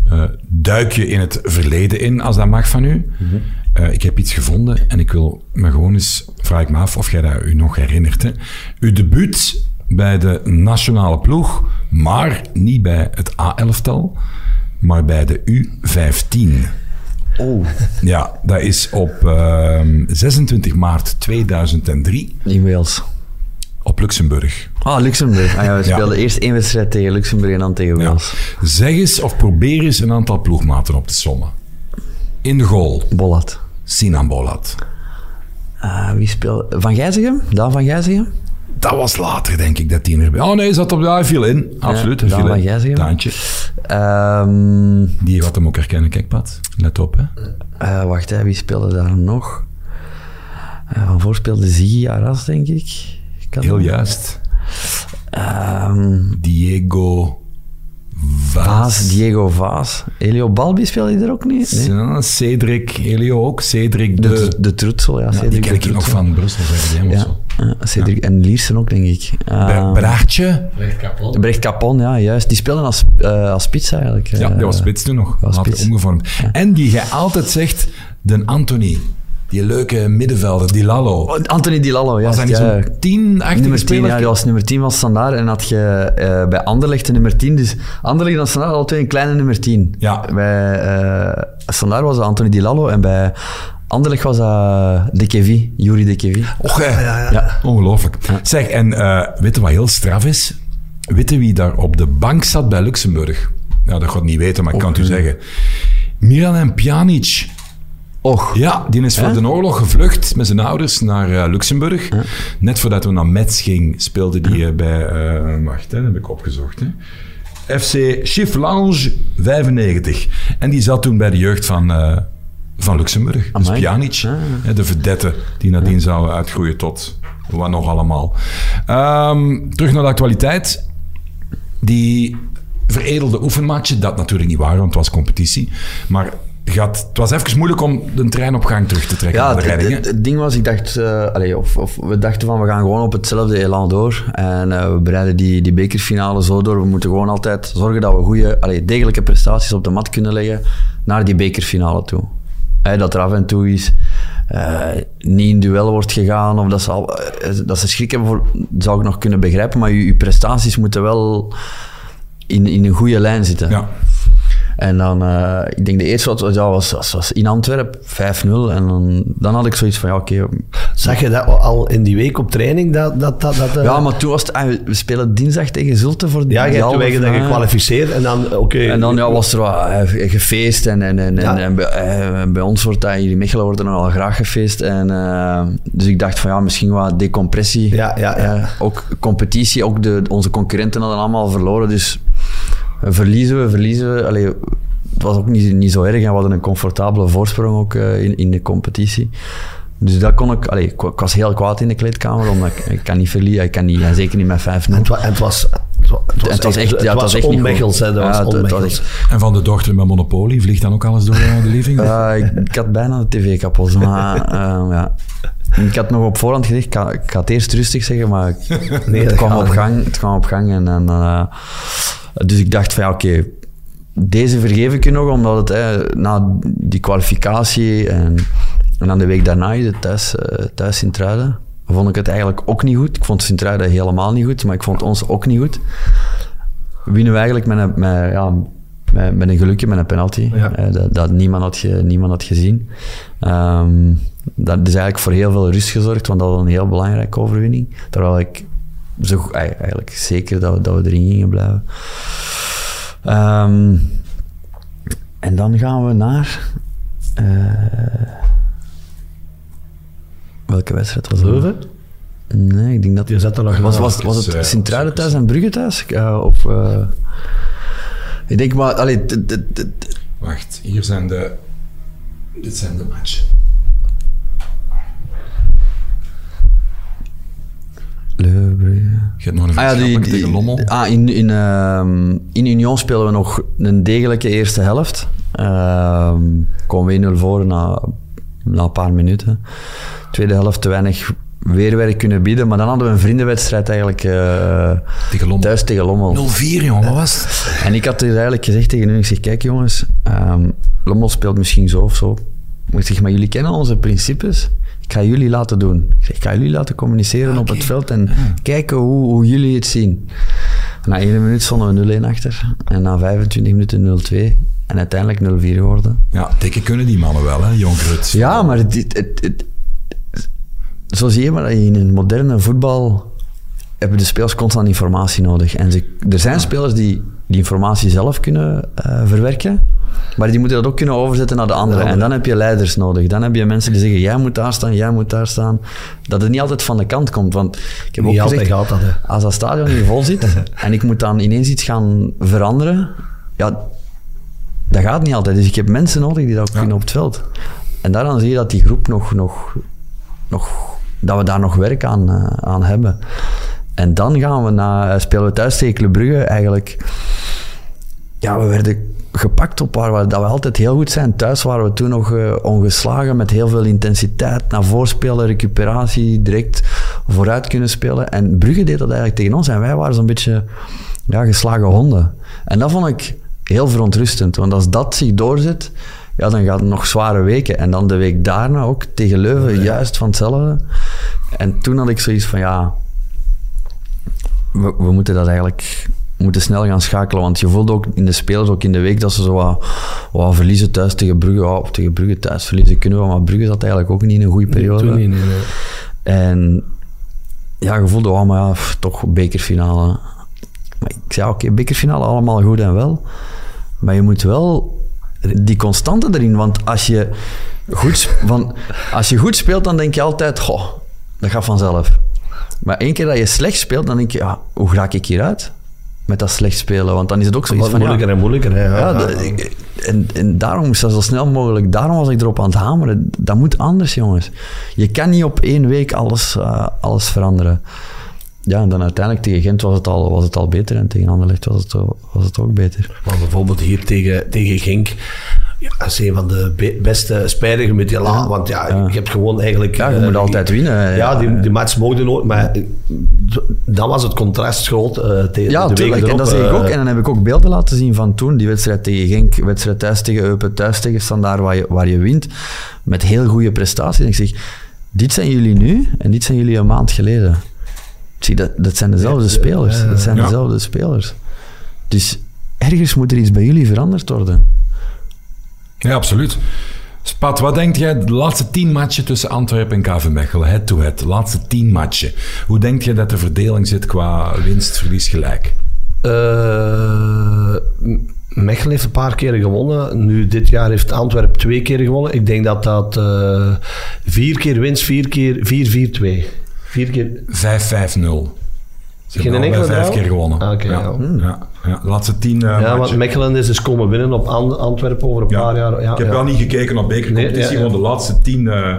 A: eh, duikje in het verleden in, als dat mag van u. Eh, ik heb iets gevonden en ik wil me gewoon eens, vraag ik me af of jij dat u nog herinnert. Hè? Uw debuut bij de nationale ploeg, maar niet bij het A11-tal, maar bij de U15.
C: oh,
A: Ja, dat is op ehm, 26 maart 2003
C: in Wales.
A: Op Luxemburg.
C: Ah, Luxemburg. Ah, ja, we
A: Ja.
C: speelden eerst één wedstrijd tegen Luxemburg en dan tegen
A: Ja.
C: Wales.
A: Zeg eens of probeer eens een aantal ploegmaten op te sommen. In de goal,
C: Bollat.
A: Sinan Bolat.
C: Ah, wie speelde... Van Gijzegem? Daan van Gijzegem?
A: Dat was later, denk ik, dat hij erbij... Oh nee, zat op de... Hij viel in. Absoluut, hij
C: Daan van. Gijzegem.
A: Daantje.
C: Ehm,
A: Die gaat hem ook herkennen, kijk Pat. Let op, hè.
C: eh, wacht, hè, wie speelde daar nog? Eh, van voor speelde Ziggy Arras, denk ik. Kan
A: Heel
C: dat?
A: juist.
C: Ehm,
A: Diego Vaas.
C: Vaas, Diego Vaas. Elio Balbi speelde hij er ook niet? Nee?
A: Ja, Cedric, Elio ook. Cedric de...
C: De, de Troetsel, ja.
A: ja, die
C: Cedric
A: ken
C: de
A: ik nog van Brussel, zeg ik of
C: Ja,
A: zo.
C: Cedric en Liersen ook, denk ik.
A: Ber-
C: Ehm,
A: Braartje.
C: Brecht Capon, ja, juist. Die speelden als, eh, als spits eigenlijk.
A: Ja,
C: Eh,
A: die was spits toen nog.
C: was
A: Later
C: spits.
A: omgevormd. En die jij altijd zegt, de Anthony. Die leuke middenvelder, die Lalo.
C: Oh, Anthony Di Lallo, ja.
A: Was hij niet
C: ja.
A: zo'n 10 achtige
C: Nummer 10,
A: speler?
C: ja, die was nummer 10 van Standaard. En had je eh, bij Anderlecht een nummer 10. Dus Anderlecht en Standaard hadden twee een kleine nummer 10.
A: Ja.
C: Bij eh Standaard was dat Anthony Di Lallo. En bij Anderlecht was dat De Kevi, Yuri De Kevi.
A: Och, hè.
C: Ja.
A: Ongelooflijk. Zeg, en eh weet je wat heel straf is? Weet je wie daar op de bank zat bij Luxemburg? Nou, dat gaat niet weten, maar ik kan het u zeggen. Milan Pjanic.
C: Och,
A: Ja, die is voor de oorlog gevlucht met zijn ouders naar eh, Luxemburg. Net voordat hij naar Metz ging, speelde hij eh, bij... eh, wacht, hè, dat heb ik opgezocht. Hè. FC Chifflange 95. En die zat toen bij de jeugd van, van Luxemburg. Dus. Pjanic, hè, de verdette die nadien zou uitgroeien tot wat nog allemaal. Ehm, terug naar de actualiteit. Die veredelde oefenmatchen, dat natuurlijk niet waar, want het was competitie. Maar gaat, het was even moeilijk om de trein op gang terug te trekken
C: Ja, het, ding was, ik dacht, eh, allee, of, of we dachten van we gaan gewoon op hetzelfde elan door. En eh, we bereiden die, die bekerfinale zo door. We moeten gewoon altijd zorgen dat we goede, allee, degelijke prestaties op de mat kunnen leggen naar die bekerfinale toe. Dat er af en toe is eh, niet in duel wordt gegaan of dat ze, al, dat ze schrik hebben, voor, zou ik nog kunnen begrijpen. Maar je, je prestaties moeten wel in, in een goede lijn zitten.
A: Ja.
C: En dan, eh, ik denk de eerste wat ja, was, was, was in Antwerpen, 5-0. En dan, dan had ik zoiets van, ja oké.
B: Zag je dat al in die week op training? Dat, dat, dat, dat, eh,
C: ja, maar toen was het, ah, we spelen dinsdag tegen Zulte voor
B: ja,
C: die
B: je hebt toen dat
C: finale.
B: gekwalificeerd en dan, oké.
C: En dan ja, was er wat eh, gefeest en, en, en,
B: Ja.
C: en, bij, eh, bij ons wordt dat, hier in Mechelen wordt er nogal graag gefeest. En, eh, dus ik dacht van ja, misschien wat decompressie.
B: Ja, ja, ja.
C: Eh, ook competitie, ook de, onze concurrenten hadden allemaal verloren. Dus eh, verliezen we, verliezen we. Allee, het was ook niet, niet zo erg en we hadden een comfortabele voorsprong ook eh, in, in de competitie. Dus dat kon ik... Allee, ik, wa- ik was heel kwaad in de kleedkamer, omdat ik, ik kan niet verliezen. Ik kan niet, en zeker niet met 5-0.
B: En het, wa- en het was, het wa- het was,
C: Het was echt, ja, het
B: was
C: was echt
B: onmechels, hè, dat
C: Ja,
B: was onmechels.
A: En van de dochter met Monopoly vliegt dan ook alles door eh, de living?
C: Ja, ik, ik had bijna de tv kapot. Maar eh, ja. Ik had nog op voorhand gezegd, ik ga, ik ga het eerst rustig zeggen, maar
B: Nee,
C: het, kwam op gang, het kwam op gang. En, en, eh, dus ik dacht van ja, oké, deze vergeef ik je nog, omdat het hè, na die kwalificatie en, en dan de week daarna het thuis, eh, thuis Sint-Truiden, vond ik het eigenlijk ook niet goed. Ik vond Sint-Truiden helemaal niet goed, maar ik vond ons ook niet goed. Winnen we eigenlijk met een, met, ja, met, met een gelukje, met een penalty.
B: Ja.
C: Eh, dat, dat niemand, had ge, niemand had gezien. Ehm, dat is eigenlijk voor heel veel rust gezorgd, want dat was een heel belangrijke overwinning. Terwijl ik zo, eh, eigenlijk zeker dat we, dat we erin gingen blijven. Ehm, en dan gaan we naar... eh, welke wedstrijd was dat? Nee, ik denk dat...
B: Je zat er nog
C: Was, was, was het
A: eh,
C: Sint-Truiden thuis en Brugge thuis? Eh, of... eh, ik denk maar... Allee,
A: Wacht, hier zijn de... Dit zijn de matchen.
C: Leuven.
A: Je hebt nog een
C: Ah ja, die,
A: tegen Lommel.
C: ah, in, in, ehm, in Union spelen we nog een degelijke eerste helft. Ehm komen we 1-0 voor na, na een paar minuten. Tweede helft te weinig weerwerk kunnen bieden. Maar dan hadden we een vriendenwedstrijd eigenlijk eh,
A: Tegen Lommel.
C: thuis tegen Lommel.
A: 0-4, jongen, wat was het?
C: En ik had dus eigenlijk gezegd tegen hun, ik zeg, kijk jongens, ehm Lommel speelt misschien zo of zo. Ik zeg, maar jullie kennen onze principes. Ik ga jullie laten doen. Ik, zeg, ik ga jullie laten communiceren op het veld en kijken hoe, hoe jullie het zien. Na 1 minuut stonden we 0-1 achter. En na 25 minuten 0-2. En uiteindelijk 0-4 geworden.
A: Ja, tikken kunnen die mannen wel, hè, Jong Ruts.
C: Ja, maar het, het, het, zo zie je maar dat je in een moderne voetbal hebben de spelers constant informatie nodig. En ze, er zijn spelers die die informatie zelf kunnen eh, verwerken, maar die moeten dat ook kunnen overzetten naar de anderen. En dan heb je leiders nodig. Dan heb je mensen die zeggen, jij moet daar staan, jij moet daar staan. Dat het niet altijd van de kant komt. Want ik heb
B: Niet
C: ook
B: altijd
C: gezegd,
B: dat,
C: als dat stadion niet vol zit en ik moet dan ineens iets gaan veranderen, ja, dat gaat niet altijd. Dus ik heb mensen nodig die dat ook kunnen op het veld. En daaraan zie je dat die groep nog, nog, nog dat we daar nog werk aan, eh, aan hebben. En dan gaan we naar, spelen we thuis tegen Club Brugge eigenlijk. Ja, we werden gepakt op waar we, dat we altijd heel goed zijn. Thuis waren we toen nog eh, ongeslagen met heel veel intensiteit. Naar voorspelen, recuperatie, direct vooruit kunnen spelen. En Brugge deed dat eigenlijk tegen ons. En wij waren zo'n beetje ja, geslagen honden. En dat vond ik heel verontrustend. Want als dat zich doorzet, ja, dan gaat het nog zware weken. En dan de week daarna ook tegen Leuven, juist van hetzelfde. En toen had ik zoiets van, ja, we, we moeten dat eigenlijk moeten snel gaan schakelen. Want je voelde ook in de spelers, ook in de week, dat ze zo wat, wat verliezen thuis tegen Brugge. Of tegen Brugge thuis verliezen kunnen we, maar Brugge zat eigenlijk ook niet in een goede periode.
B: Toen niet, nee, nee.
C: En ja, je voelde, oh, maar ja, pff, toch bekerfinale. Maar ik zei, oké, bekerfinale allemaal goed en wel. Maar je moet wel die constante erin. Want als je goed, van, als je goed speelt, dan denk je altijd, goh, dat gaat vanzelf. Maar één keer dat je slecht speelt, dan denk je, ja, hoe raak ik hieruit? Met dat slecht spelen. Want dan is het ook zoiets van, ja,
B: moeilijker en moeilijker. Hè.
C: ja, en, en daarom moest dat zo snel mogelijk. Daarom was ik erop aan het hameren. Dat moet anders, jongens. Je kan niet op één week alles, eh, alles veranderen. Ja, en dan uiteindelijk tegen Gent was het al, was het al beter en tegen Anderlecht was het, was het ook beter.
B: Maar bijvoorbeeld hier tegen, tegen Genk, ja, dat is een van de be- beste spijligen met die la,
C: Ja.
B: want ja,
C: Ja.
B: je hebt gewoon eigenlijk...
C: Ja, je
B: eh,
C: moet altijd winnen.
B: Ja, die, die match mocht nooit, maar eh, dan was het contrast groot eh, tegen
C: Ja,
B: de.
C: En dat zeg ik ook. En dan heb ik ook beelden laten zien van toen. Die wedstrijd tegen Genk, wedstrijd thuis tegen Eupen, thuis tegen Standaard, waar je, waar je wint. Met heel goede prestaties. En ik zeg, dit zijn jullie nu en dit zijn jullie een maand geleden. Zie, dat, dat zijn dezelfde
B: Ja,
C: spelers.
B: ja,
C: Dat zijn
A: ja.
C: dezelfde spelers. Dus ergens moet er iets bij jullie veranderd worden.
A: Ja, absoluut. Spat, wat denk jij de laatste tien matchen tussen Antwerpen en KV Mechelen, head-to-head, de laatste tien matchen. Hoe denk je dat de verdeling zit qua winst, verlies, gelijk?
B: Eh, Mechelen heeft een paar keren gewonnen. Nu, dit jaar heeft Antwerpen twee keer gewonnen. Ik denk dat dat eh, vier keer winst, vier keer 4-4-2. Vier keer...
A: 5-5-0. Ze
B: Geen
A: hebben
B: enkele
A: vijf keer gewonnen.
B: Ah, oké,
A: ja.
B: ja.
A: Ja, ja. De laatste tien eh,
B: ja, want. Mechelen is dus komen winnen op An- Antwerpen over een
A: Ja.
B: paar jaar. Ja,
A: ik heb
B: ja.
A: wel niet gekeken op bekercompetitie,
B: Nee, ja, ja.
A: gewoon de laatste tien... eh,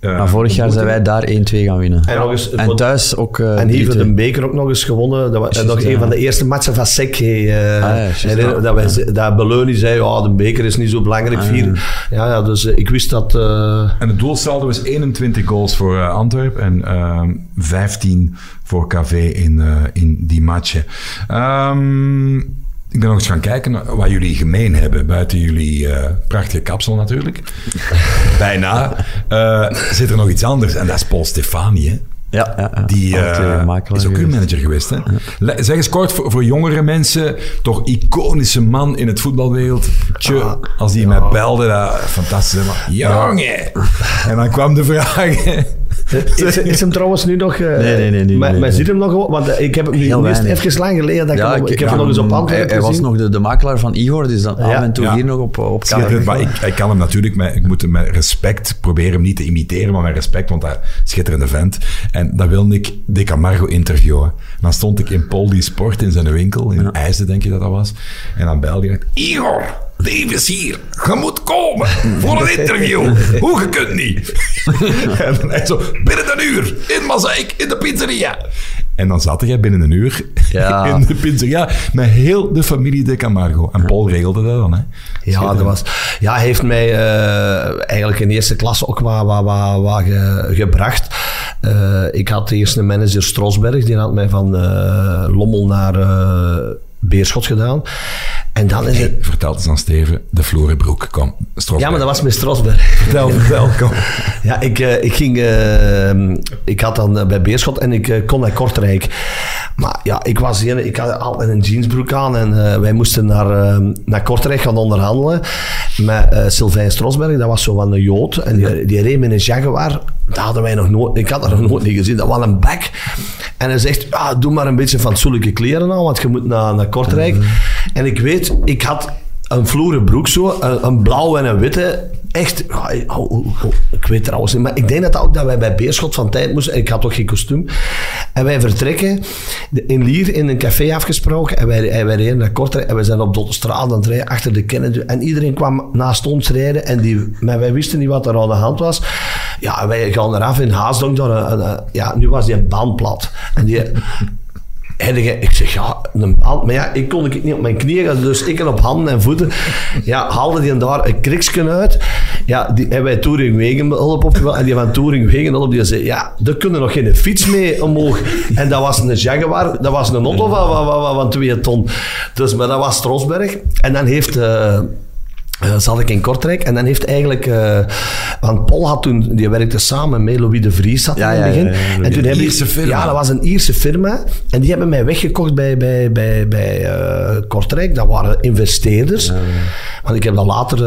C: Maar vorig jaar zijn wij daar 1-2 gaan winnen.
B: En, nog eens,
C: En
B: voor-
C: thuis ook eh
B: en hier voor
C: 3-2.
B: de beker ook nog eens gewonnen. Dat was nog een van de eerste matchen van Sek. eh,
C: ja.
B: dat, wij, dat Beleuni zei, ja, de beker is niet zo belangrijk.
C: Ah,
B: vier. Ja, ja, dus eh, ik wist dat... eh,
A: En het doelsaldo is 21 goals voor Antwerpen en ehm 15 voor KV in, eh, in die matchen. Ehm, ik ben nog eens gaan kijken wat jullie gemeen hebben, buiten jullie eh, prachtige kapsel natuurlijk. Bijna. Eh, zit er nog iets anders en dat is Paul Stefani, hè?
C: Ja, ja, ja.
A: Die eh, is ook uw manager geweest. Hè? Zeg eens kort voor, voor jongere mensen, toch iconische man in het voetbalwereld. Tje,
B: Ah,
A: als die mij belde, dat fantastisch. Maar, jongen! En dan kwam de vraag.
B: Is, is hem trouwens nu nog... eh,
C: Nee, nee, nee, nee,
B: Maar,
C: nee,
B: maar
C: nee.
B: ziet hem nog... wel? Want eh, ik heb hem nu even lang geleden dat ik, hem, ik, heb
C: ja,
B: hem nog eens op
C: hij,
B: Antwerpen
C: hij was
B: gezien.
C: nog de, de makelaar van Igor, dus dan af
B: Ja.
C: en toe
A: Ja.
C: hier nog op, op
A: Schitterend, maar
C: kamer.
A: ik, ik kan hem natuurlijk, met, ik moet hem met respect proberen hem niet te imiteren, maar met respect, want hij is een schitterende vent. En dan wilde ik De Camargo interviewen. En dan stond ik in Poldi Sport in zijn winkel, in IJsden denk je dat dat was. En dan belde hij, Igor, Lief is hier. Je moet komen voor een interview. Hoe je kunt niet. en dan hij zo, binnen een uur, in Mazaik, in de pizzeria. En dan zat jij binnen een uur
C: Ja.
A: in de pizzeria met heel de familie De Camargo. En Paul regelde dat dan, hè.
B: Ja, dat was, ja, hij heeft mij eh, eigenlijk in eerste klasse ook wat, wat, wat, wat ge- gebracht. Eh, ik had eerst een manager Strosberg, die had mij van eh, Lommel naar Beerschot gedaan. En dan is het...
A: Hey, vertel eens aan Steven, de Florenbroek, kom. Strosberg.
B: Ja, maar dat was met Strosberg.
A: Vertel, vertel, kom.
B: Ja, ik, eh, ik ging... eh, ik had dan eh, bij Beerschot en ik kon naar Kortrijk. Maar ja, ik was hier, ik had altijd een jeansbroek aan en wij moesten naar, naar Kortrijk gaan onderhandelen met Sylvain Strosberg. Dat was zo van een Jood en die, die reed met een Jaguar. Dat hadden wij nog nooit, ik had dat nog nooit niet gezien. Dat was een bek. En hij zegt, ah, doe maar een beetje fatsoenlijke kleren aan, want je moet naar, naar Kortrijk. En ik weet, ik had een vloeren broek zo, een, een blauwe en een witte. Echt, oh, oh, oh, ik weet trouwens niet, maar ik denk dat ook dat wij bij Beerschot van tijd moesten. Ik had toch geen kostuum. En wij vertrekken in Lier in een café afgesproken. En wij, en wij reden naar Kortrijk en we zijn op de straat aan het rijden achter de Kennedy. En iedereen kwam naast ons rijden en die, maar wij wisten niet wat er aan de hand was. Ja, en wij gaan eraf in Haasdonk. Een- een- een- ja, nu was die een band plat. En die... Ik- zeg, ja, een. Maar ja, ik kon ik niet op mijn knieën dus ik op handen en voeten. Ja, haalde die daar een kriksken uit. Ja, die hebben wij Touring Wegenhulp opgebeld. En die van Touring Wegenhulp, die zei, ja, daar kunnen nog geen fiets mee omhoog. En dat was een Jaguar, dat was een auto van, van, van, twee ton. Dus, maar dat was Strosberg. En dan heeft... eh, eh, zat ik in Kortrijk en dan heeft eigenlijk... eh, want Paul had toen... Die werkte samen met Louis de Vries zat
C: Ja,
B: in het begin.
C: ja, ja,
B: en toen
A: Een Ierse firma.
B: Ja, dat was een Ierse firma. En die hebben mij weggekocht bij, bij, bij, bij eh, Kortrijk. Dat waren investeerders. Want ik heb dat later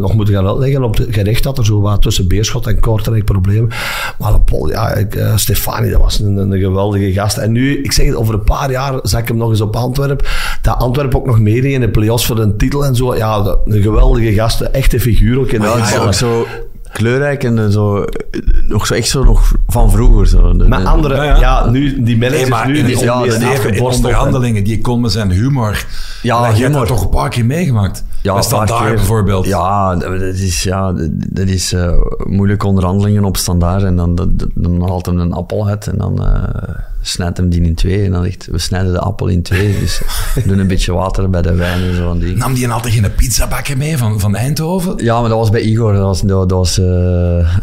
B: nog moeten gaan uitleggen op het gerecht dat er zo wat tussen Beerschot en Kortrijk problemen. Maar Paul, ja, ik, Stefani, dat was een, een geweldige gast. En nu, ik zeg het, over een paar jaar zag ik hem nog eens op Antwerpen. Dat Antwerpen ook nog meedeed in de play-offs voor een titel en zo. Ja, dat- een geweldige gast, een echte figuur ook in de
C: Ja, is
B: voetbal.
C: ook zo kleurrijk en zo, eh, nog zo echt zo nog van vroeger. Zo.
B: Maar
C: de-
B: andere,
A: Ja,
B: ja,
A: ja.
B: nu, die managers
A: Nee,
B: nu,
A: in,
B: die,
A: ja,
B: die
A: de onderhandelingen, die kon met zijn humor.
C: Ja,
A: hebt
C: humor.
A: dat toch een paar keer meegemaakt?
C: Ja,
A: Standaard
C: keer.
A: bijvoorbeeld.
C: Ja, dat dat is, ja, dat is eh, moeilijke onderhandelingen op standaard. En dan, dan, dan haalt hem een appel uit en dan eh, snijdt hem die in twee. En dan zegt we snijden de appel in twee. Dus doen een beetje water bij de wijn en zo van die.
A: Nam die altijd geen pizzabakker mee van, van Eindhoven?
C: Ja, maar dat was bij Igor. Dat was, dat, dat was, eh,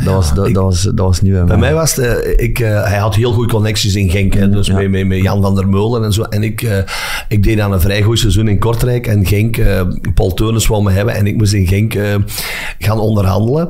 C: dat, was, dat, dat was, dat was niet bij mij.
B: was het, ik, hij had heel goede connecties in Genk, hè, dus
C: Ja.
B: met, met, met Jan van der Meulen en zo. En ik, eh, ik deed aan een vrij goed seizoen in Kortrijk en Genk, eh, Paul Teunis wou me hebben en ik moest in Genk eh, gaan onderhandelen.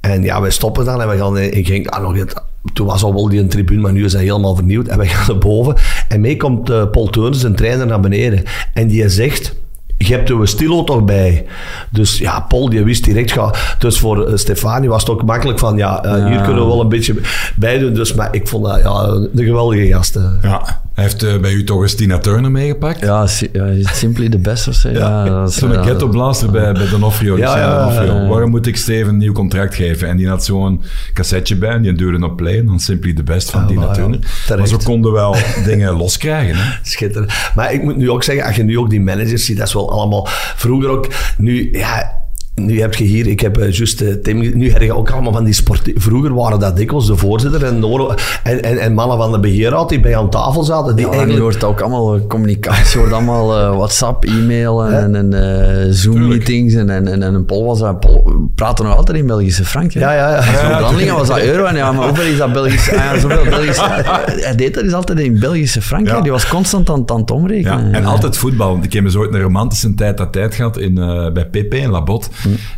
B: En ja, wij stoppen dan en we gaan in Genk, ah, nog het, toen was al wel die een tribune, maar nu is hij helemaal vernieuwd. En wij gaan naar boven en mee komt eh, Paul Teunis, een trainer, naar beneden. En die zegt... Je hebt uw stilo toch bij. Dus ja, Paul die wist direct. Ga. Dus voor eh, Stefanie was het ook makkelijk van, ja, hier kunnen we wel een beetje bij doen. Dus, maar ik vond dat ja, een geweldige gast.
A: Ja. Hij heeft eh, bij u toch eens Tina Turner meegepakt?
C: Ja, si- ja, simply the best of zo. Ja,
A: Zo'n
C: ja,
A: ghetto blaster bij, bij Donofrio.
B: Ja, ja,
A: Donofrio,
C: ja.
A: waarom moet ik Steven een nieuw contract geven? En die had zo'n cassetje bij en die duurde op play. En dan Simply the Best van
B: Ja,
A: Tina Turner. maar zo konden wel dingen loskrijgen. Hè?
B: Schitterend. Maar ik moet nu ook zeggen, als je nu ook die managers ziet, dat is wel allemaal vroeger ook. Nu, ja. Nu heb je hier, ik heb eh, juist eh, Tim, nu heb je ook allemaal van die sport. Vroeger waren dat dikwijls de voorzitter en, Noro, en, en, en mannen van de beheerraad die bij aan tafel zaten. Die
C: Ja, nu
B: eigenlijk,
C: wordt ook allemaal eh, communicatie, wordt allemaal WhatsApp, e-mail en, en eh, Zoom-meetings. En, en, en, en Paul was dat. We praten nog altijd in Belgische frank. hè.
B: ja, ja, ja.
C: Onderhandelingen was dat euro. En ja, maar hoeveel is dat Belgisch? Ah, ja, zoveel Belgisch. Hij deed dat dus altijd in Belgische frank.
A: Ja.
C: Die was constant aan, aan het
A: Ja,
C: omrekenen.
A: en altijd voetbal. Ik heb eens ooit een romantische tijd dat tijd gehad in, eh, bij Pepe in Labot.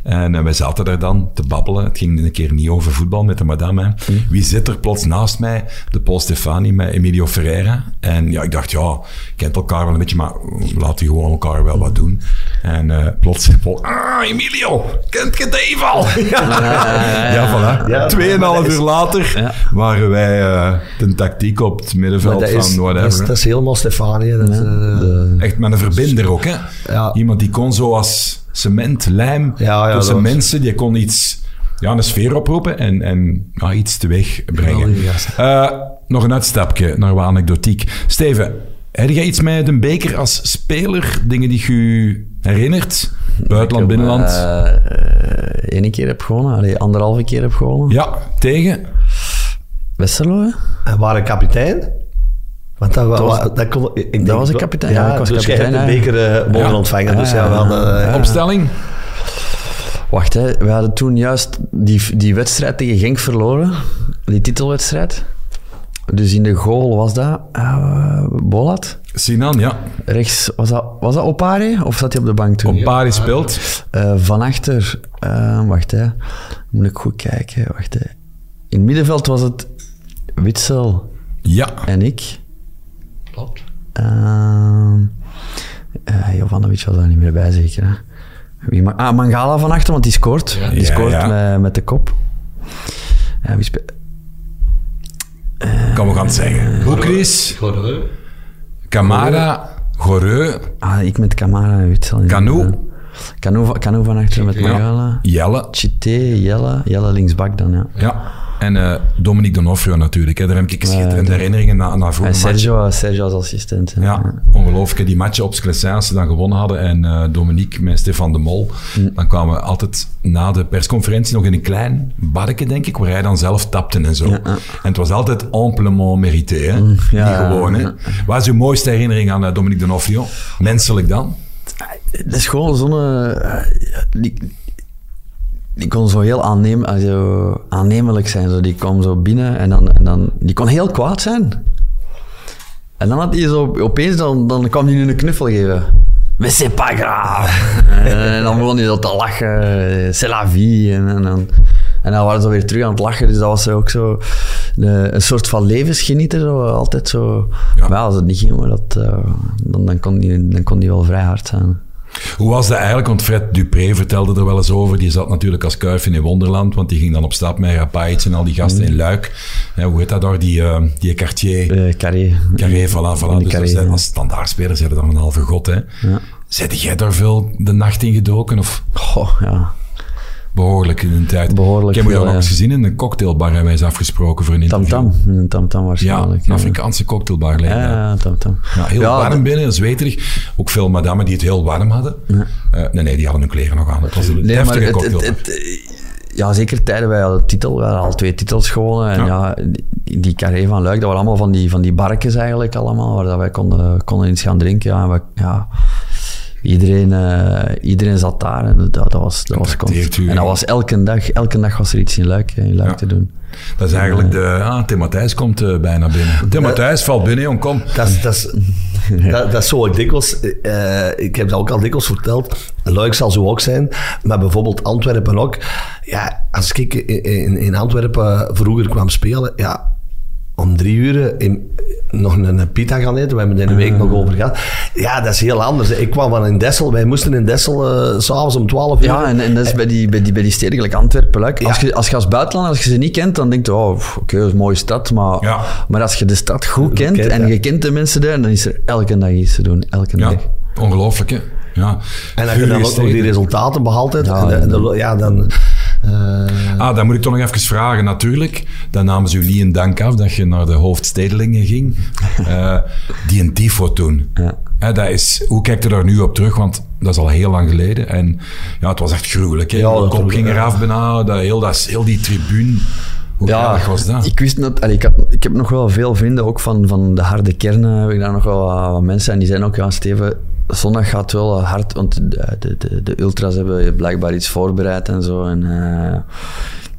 A: En eh, wij zaten daar dan te babbelen. Het ging een keer niet over voetbal met de madame. hè. Wie zit er plots naast mij? De Paul Stefani met Emilio Ferreira. En ja, ik dacht, ja, kent elkaar wel een beetje, maar laat die gewoon elkaar wel wat doen. En eh, plots zei Paul, ah, Emilio, kent je Dave al? Ja, voilà.
B: Ja,
A: Tweeënhalf uur later waren wij eh, de tactiek op het middenveld van
B: is,
A: whatever.
B: dat, is, dat is helemaal Stefanie. Dat,
C: De-
A: Echt met een verbinder ook, hè?
B: Ja.
A: Iemand die kon zo als cement, lijm
B: Ja, ja,
A: tussen
B: dat was-
A: mensen, die kon iets, ja, een sfeer oproepen en, en ja, iets teweeg brengen. Eh, nog een uitstapje naar wat anekdotiek. Steven, heb jij iets met een beker als speler? Dingen die je herinnert? Buitenland, binnenland?
C: Uh, Eén keer heb gewonnen, allee, anderhalve keer heb gewonnen.
A: ja, tegen?
C: Westerlo, hè?
B: En waren kapitein? Want dat, wa-
C: was-
B: wa- dat, kon, ik denk
C: was ik
B: wel-
C: kapitein, ja, ik was
B: dus
C: kapitein,
B: hebt de beker eh, mogen
A: Ja.
B: ontvangen. Dus
C: Ja,
B: ja,
C: ja,
B: we hadden, eh.
A: Opstelling?
C: Wacht, hè. we hadden toen juist die, die wedstrijd tegen Genk verloren. Die titelwedstrijd. Dus in de goal was dat eh Bolat.
A: Sinan, ja.
C: Rechts, was dat, was dat Opare? Of zat hij op de bank toen?
A: Op Bari speelt.
C: Eh, van achter, eh, wacht hè, moet ik goed kijken. Wacht hè. In het middenveld was het Witsel
A: Ja.
C: en ik.
B: Klopt.
C: Ehm eh, Jovanovic was daar niet meer bij, zeker. Hè? Wie ma- ah, Mangala van achter, want die scoort. Die
A: Ja,
C: scoort
A: ja.
C: Met, met de kop. Ja, wie speelt...
A: Kan we gaan het zeggen. Boekris, Camara, Goreu,
C: Ah, ik met Camara en Witsel.
A: Canu.
C: Canu, van- Canu van achter met Mangala.
A: Jelle.
C: Chité, Jelle. Jelle linksbak dan, ja.
A: Ja. En eh Dominique Donofrio natuurlijk. Hè. Daar heb ik schitterende
C: Ja,
A: herinneringen na, na
C: En
A: vroege
C: Sergio, Sergio als assistent. hè.
A: Ja, ongelooflijk. Die matchen op Sclessin, als ze dan gewonnen hadden en eh, Dominique met Stefan de Mol,
C: Mm.
A: dan kwamen we altijd na de persconferentie nog in een klein barretje, denk ik, waar hij dan zelf tapte en zo.
C: Ja.
A: En het was altijd amplement mérité, hè?
C: Mm, ja,
A: Niet gewoon, hè? Wat is uw mooiste herinnering aan eh, Dominique Donofrio? Menselijk dan?
C: Dat is gewoon zo'n... eh, die, kon zo heel aanneem, eh, zo aannemelijk zijn. Zo. Die kwam zo binnen en dan, en dan... Die kon heel kwaad zijn. En dan had hij zo... Opeens dan, dan kwam hij nu een knuffel geven. Mais c'est pas grave. en dan begon hij zo te lachen. C'est la vie. En, en, dan, en dan waren ze weer terug aan het lachen. Dus dat was ook zo... Een, een soort van levensgenieter. Zo, altijd zo...
A: Ja.
C: Maar als het niet ging, maar dat, eh, dan, dan, kon die, dan kon die wel vrij hard zijn.
A: Hoe was dat eigenlijk? Want Fred Dupré vertelde er wel eens over. Die zat natuurlijk als kuif in Wonderland, want die ging dan op stap met Rapaits en al die gasten
C: Mm.
A: in Luik. Ja, hoe heet dat daar? Die, eh, die Cartier...
C: Eh, Carré.
A: Carré, voilà, voilà. Dus
C: Carré,
A: zijn-
C: ja.
A: als standaardspeler zijn er dan een halve god, hè.
C: Ja.
A: Zet jij daar veel de nacht in gedoken? Of?
C: Goh, ja.
A: Behoorlijk in een tijd.
C: Behoorlijk
A: ik heb je nog
C: ja.
A: eens gezien in een cocktailbar hebben wij eens afgesproken voor een interview.
C: Tam-tam. In een tam-tam
A: Ja,
C: waarschijnlijk.
A: een Afrikaanse cocktailbar lijkt
C: Ja, tam-tam.
A: Ja, heel warm binnen, zweterig. Ook veel madammen die het heel warm hadden. Eh, nee, nee, die hadden hun kleren nog aan. Het was een
C: Nee,
A: deftige
C: het, het,
A: cocktailbar.
C: het- ja, zeker tijden. Wij hadden titel, wij hadden al twee titels gewonnen. En
A: Ja.
C: ja, die, die carré van Luik, dat waren allemaal van die, van die barkjes eigenlijk allemaal, waar dat wij konden, konden iets gaan drinken. Ja, en ja, iedereen, eh, iedereen zat daar en dat, dat was, dat was
A: u,
C: En dat was elke dag, elke dag was er iets in Luik, in Luik
A: Ja.
C: te doen.
A: Dat is eigenlijk de... Ah, Tim Matthijs komt eh, bijna binnen. Tim Matthijs valt binnen, jong, kom.
B: Dat is, dat, is, dat, dat is zo ook dikwijls. eh, ik heb dat ook al dikwijls verteld. Luik zal zo ook zijn. Maar bijvoorbeeld Antwerpen ook. Ja, als ik in, in, in Antwerpen vroeger kwam spelen. Ja, om drie uur in, nog een, een pita gaan eten. We hebben er een week nog over gehad. Ja, dat is heel anders. Ik kwam van in Dessel. Wij moesten in Dessel eh, s s'avonds om 12 uur.
C: Ja, en, en dat is bij die, bij die, bij die steden gelijk Antwerpen. Als, je, als je als buitenland, als je ze niet kent, dan denk je, oh, oké, dat is een mooie stad. Maar,
A: Ja.
C: maar als je de stad goed kent
B: kent,
C: en
B: ja.
C: je kent de mensen daar, dan is er elke dag iets te doen. Elke
A: Ja,
C: dag.
A: ongelooflijk, hè. Ja.
B: En als je dan ook nog die resultaten behaalt hebt.
C: Ja,
B: en de- de- ja, dan... eh,
A: Ah, dan moet ik toch nog even vragen, natuurlijk. Dan namen ze niet in dank af dat je naar de hoofdstedelingen ging. Eh, die een tifo toen.
C: Ja.
A: Dat is, hoe kijkt u daar nu op terug? Want dat is al heel lang geleden. En ja, het was echt gruwelijk. Hè?
B: Ja,
A: de
B: dat
A: kop ging eraf bijna. Dat, heel, dat, heel die tribune. Ja, was dat?
C: Ik wist net, allee, ik, had, ik heb nog wel veel vrienden, ook van, van de harde kern heb ik daar nog wel wat, mensen. En die zijn ook, ja, Steven, zondag gaat wel hard, want de, de, de, de ultras hebben blijkbaar iets voorbereid en zo. En eh,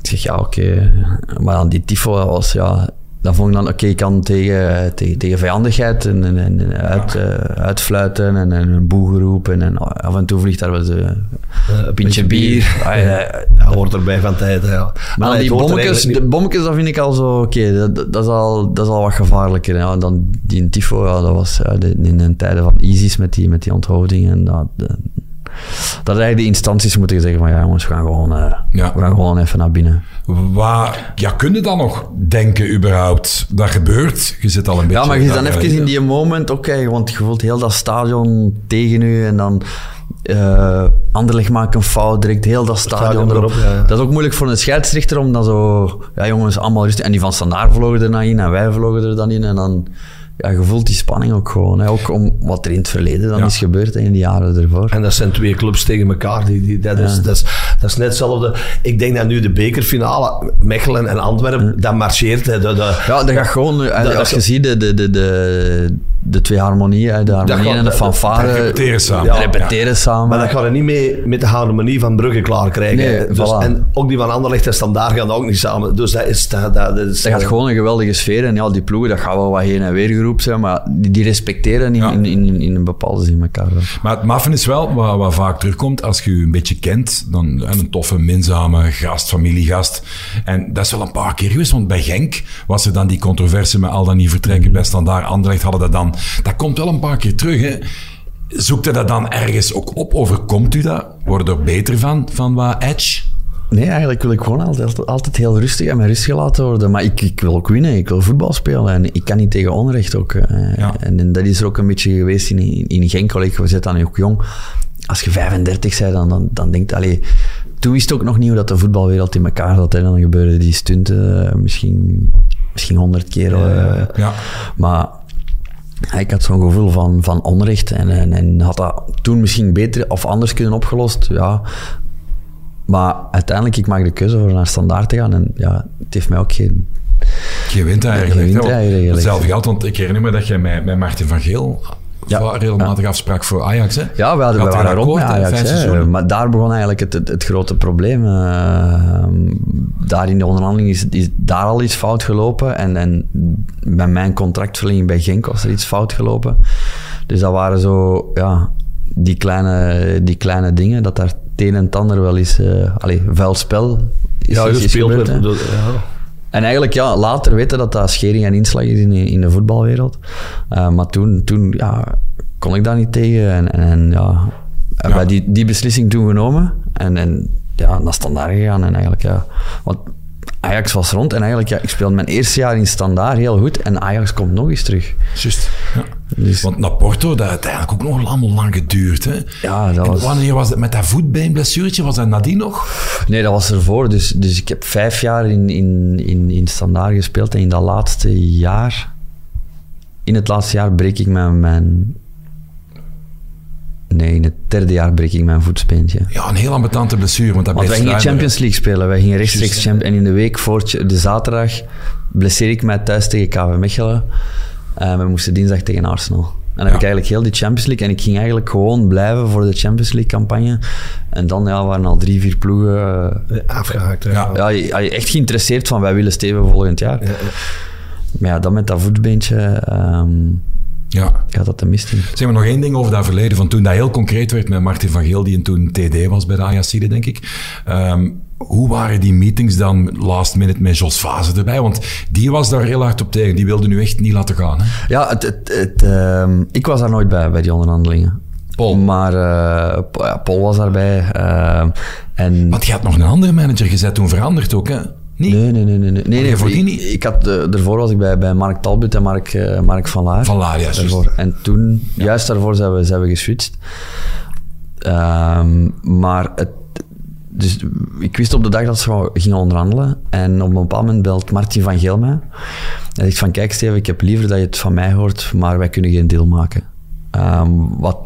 C: ik zeg, ja, oké. Maar dan die tifo was, ja, dan vond ik dan, oké, ik kan tegen, tegen, tegen vijandigheid en, en, en uit, eh, uitfluiten en, en een boegeroep. En, en af en toe vliegt daar wel eens een pintje bier. Ah, ja,
B: Ja, hoort erbij van tijd. Ja.
C: maar
B: Allee,
C: die bommetjes, de bommetjes, dat vind ik al zo, oké, dat, dat, dat is al, dat is al wat gevaarlijker. Ja. Dan die tifo, ja, dat was ja, in de tijden van ISIS met die, met die onthoudingen. Dat, de, dat eigenlijk de instanties moeten zeggen van, ja jongens, we gaan gewoon, eh,
A: Ja.
C: we gaan gewoon even naar binnen.
A: Waar, ja, kun je dan nog denken überhaupt? Dat gebeurt. Je zit al een beetje...
C: Ja, maar je zit dan even in die moment, oké, want je voelt heel dat stadion tegen u en dan eh Anderlecht maakt een fout, direct heel dat stadion,
B: stadion
C: erop.
B: erop, ja, ja.
C: Dat is ook moeilijk voor een scheidsrechter om dan zo, ja jongens, allemaal rustig. En die van Standaard vlogen er dan in en wij vlogen er dan in en dan, ja, je voelt die spanning ook gewoon. Hè. Ook om wat er in het verleden dan
A: Ja.
C: is gebeurd in de jaren ervoor.
B: En dat zijn twee clubs tegen elkaar. Die, die, dat, is, dat, is, dat is net hetzelfde. Ik denk dat nu de bekerfinale, Mechelen en Antwerpen, dat marcheert. hè. De, de,
C: Ja, dat gaat gewoon, eh,
B: dat-
C: als je ziet de, de, de, de, de twee harmonieën, de harmonie
B: gaat-
C: en de fanfare,
A: repeteren samen.
C: Ja,
A: Ja.
C: repeteren samen.
B: maar dat gaat er niet mee met de harmonie van Brugge klaar krijgen.
C: Nee,
B: dus,
C: voilà.
B: En ook die van Anderlecht en Standaard gaan ook niet samen. Dus dat is... Dat, dat, dat is
C: Dat gaat gewoon een geweldige sfeer. En ja, die ploegen, dat gaat wel wat heen en weer geroepen zijn, maar die, die respecteren in,
A: Ja.
C: in, in, in een bepaalde zin elkaar wel.
A: Maar het maffen is wel wat, wat vaak terugkomt als je je een beetje kent. Dan hè, een toffe, minzame gast, familiegast. En dat is wel een paar keer geweest, want bij Genk was er dan die controverse met al dan niet vertrekken. Bij Standaard, Anderlecht hadden dat dan. Dat komt wel een paar keer terug. Hè. Zoekt u dat dan ergens ook op? Overkomt u dat? Wordt er beter van, van wat edge?
C: Nee, eigenlijk wil ik gewoon altijd, altijd heel rustig en met rust gelaten worden. Maar ik, ik wil ook winnen, ik wil voetbal spelen. En ik kan niet tegen onrecht ook. eh.
A: Ja.
C: En, en dat is er ook een beetje geweest in, in, Genk. Allee, We zitten dan ook jong. Als je 35 bent, dan, dan, dan denkt allee, Toen wist ik ook nog niet hoe dat de voetbalwereld in elkaar zat. Hè. Dan gebeurden die stunten eh, misschien, misschien honderd keer. eh.
A: Ja.
C: Maar ja, ik had zo'n gevoel van, van onrecht en, en, en had dat toen misschien beter of anders kunnen opgelost. Ja. Maar uiteindelijk, ik maak de keuze voor naar standaard te gaan. En ja, het heeft mij ook geen...
A: Je wint eigenlijk.
C: Je.
A: Hetzelfde geldt, want ik herinner me dat jij met, met Martin van Geel
C: Ja.
A: regelmatig afsprak voor Ajax. Hè?
C: Ja, we, hadden, we
A: hij
C: waren rond met? Ajax. Hè. Maar daar begon eigenlijk het, het, het grote probleem. Eh, daar in de onderhandeling is, is daar al iets fout gelopen. En, en bij mijn contractverlenging bij Genk was er iets fout gelopen. Dus dat waren zo, ja, die kleine, die kleine dingen. Dat daar het een en het ander wel eens, eh allee, vuil spel is,
B: Ja,
C: is,
B: gespeeld ja.
C: En eigenlijk ja, later weten dat dat schering en inslag is in, in de voetbalwereld. Eh, maar toen, toen ja, kon ik daar niet tegen. En, en, en ja, hebben wij die, die beslissing toen genomen. En, en ja, naar standaard gegaan. En eigenlijk, ja, want Ajax was rond en eigenlijk, ja, ik speelde mijn eerste jaar in standaard heel goed en Ajax komt nog eens terug.
A: Juist. Ja.
C: Dus-
A: Want naar Porto, dat heeft uiteindelijk ook nog allemaal lang geduurd. Hè?
C: Ja, dat
A: En
C: was...
A: wanneer was het met dat voetbeenblessuretje? Was dat nadien nog?
C: Nee, dat was ervoor. Dus, dus ik heb vijf jaar in, in, in, in standaard gespeeld en in dat laatste jaar... In het laatste jaar breek ik mijn... mijn nee, in het derde jaar breek ik mijn voetspeentje.
A: Ja, een heel ambetante blessure. Want, dat
C: Want wij gingen. Champions League spelen. Wij gingen rechtstreeks Champions En in de week voor de zaterdag blesseer ik mij thuis tegen KV Mechelen. En we moesten dinsdag tegen Arsenal. En dan heb ik eigenlijk heel die Champions League. En ik ging eigenlijk gewoon blijven voor de Champions League campagne. En dan ja, waren al drie, vier ploegen... eh,
B: Eh, Afgehaakt. hè.
A: Ja.
C: ja, je, je echt geïnteresseerd van wij willen Steven volgend jaar.
B: Ja, ja.
C: Maar ja, dat met dat voetbeentje ehm
A: Ja.
C: gaat dat de mist in.
A: Zeg maar nog één ding over dat verleden. Van toen dat heel concreet werd met Martin van Geel, die toen TD was bij de Ajaxide, denk ik. Ehm, hoe waren die meetings dan last minute met Jos Vaze erbij? Want die was daar heel hard op tegen. Die wilde nu echt niet laten gaan. Hè?
C: Ja, het, het, het, ehm, ik was daar nooit bij, bij die onderhandelingen.
A: Paul.
C: Maar ja, Paul was daarbij. ehm, en
A: Want je had nog een andere manager gezet, toen veranderd ook, hè?
C: Nee, nee, nee. nee, nee. nee,
A: voordien
C: ik,
A: niet?
C: ik had, eh, daarvoor was ik bij, bij Mark Talbot en Mark, eh, Mark van Laar.
A: Van Laar, ja, juist.
C: Daarvoor. En toen, juist daarvoor zijn we, zijn we geswitcht. Ehm, maar het, dus ik wist op de dag dat ze gingen onderhandelen. En op een bepaald moment belt Martin van Geel mij. En zegt van, kijk Steven, ik heb liever dat je het van mij hoort, maar wij kunnen geen deal maken. Ehm, wat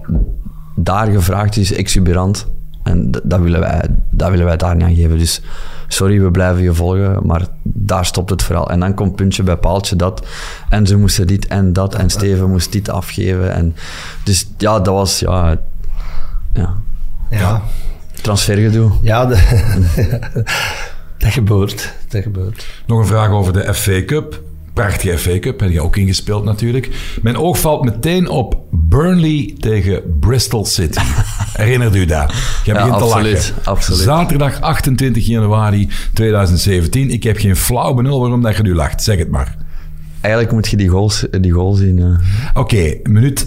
C: daar gevraagd is, exuberant. En dat willen, wij, dat willen wij daar niet aan geven. Dus sorry, we blijven je volgen, maar daar stopt het verhaal. En dan komt puntje bij paaltje dat. En ze moesten dit en dat. En Steven moest dit afgeven. En, dus ja, dat was ja, ja,
B: Ja.
C: transfergedoe.
B: Ja, de- dat gebeurt. Dat gebeurt.
A: Nog een vraag over de FA Cup. Prachtige FA Cup, heb je ook ingespeeld natuurlijk. Mijn oog valt meteen op Burnley tegen Bristol City. Herinnert u dat? Je
C: Ja,
A: begint te
C: absoluut,
A: lachen.
C: absoluut.
A: Zaterdag 28 januari 2017. Ik heb geen flauw benul waarom dat je nu lacht. Zeg het maar.
C: Eigenlijk moet je die goals, die goal zien. eh.
A: Oké, minuut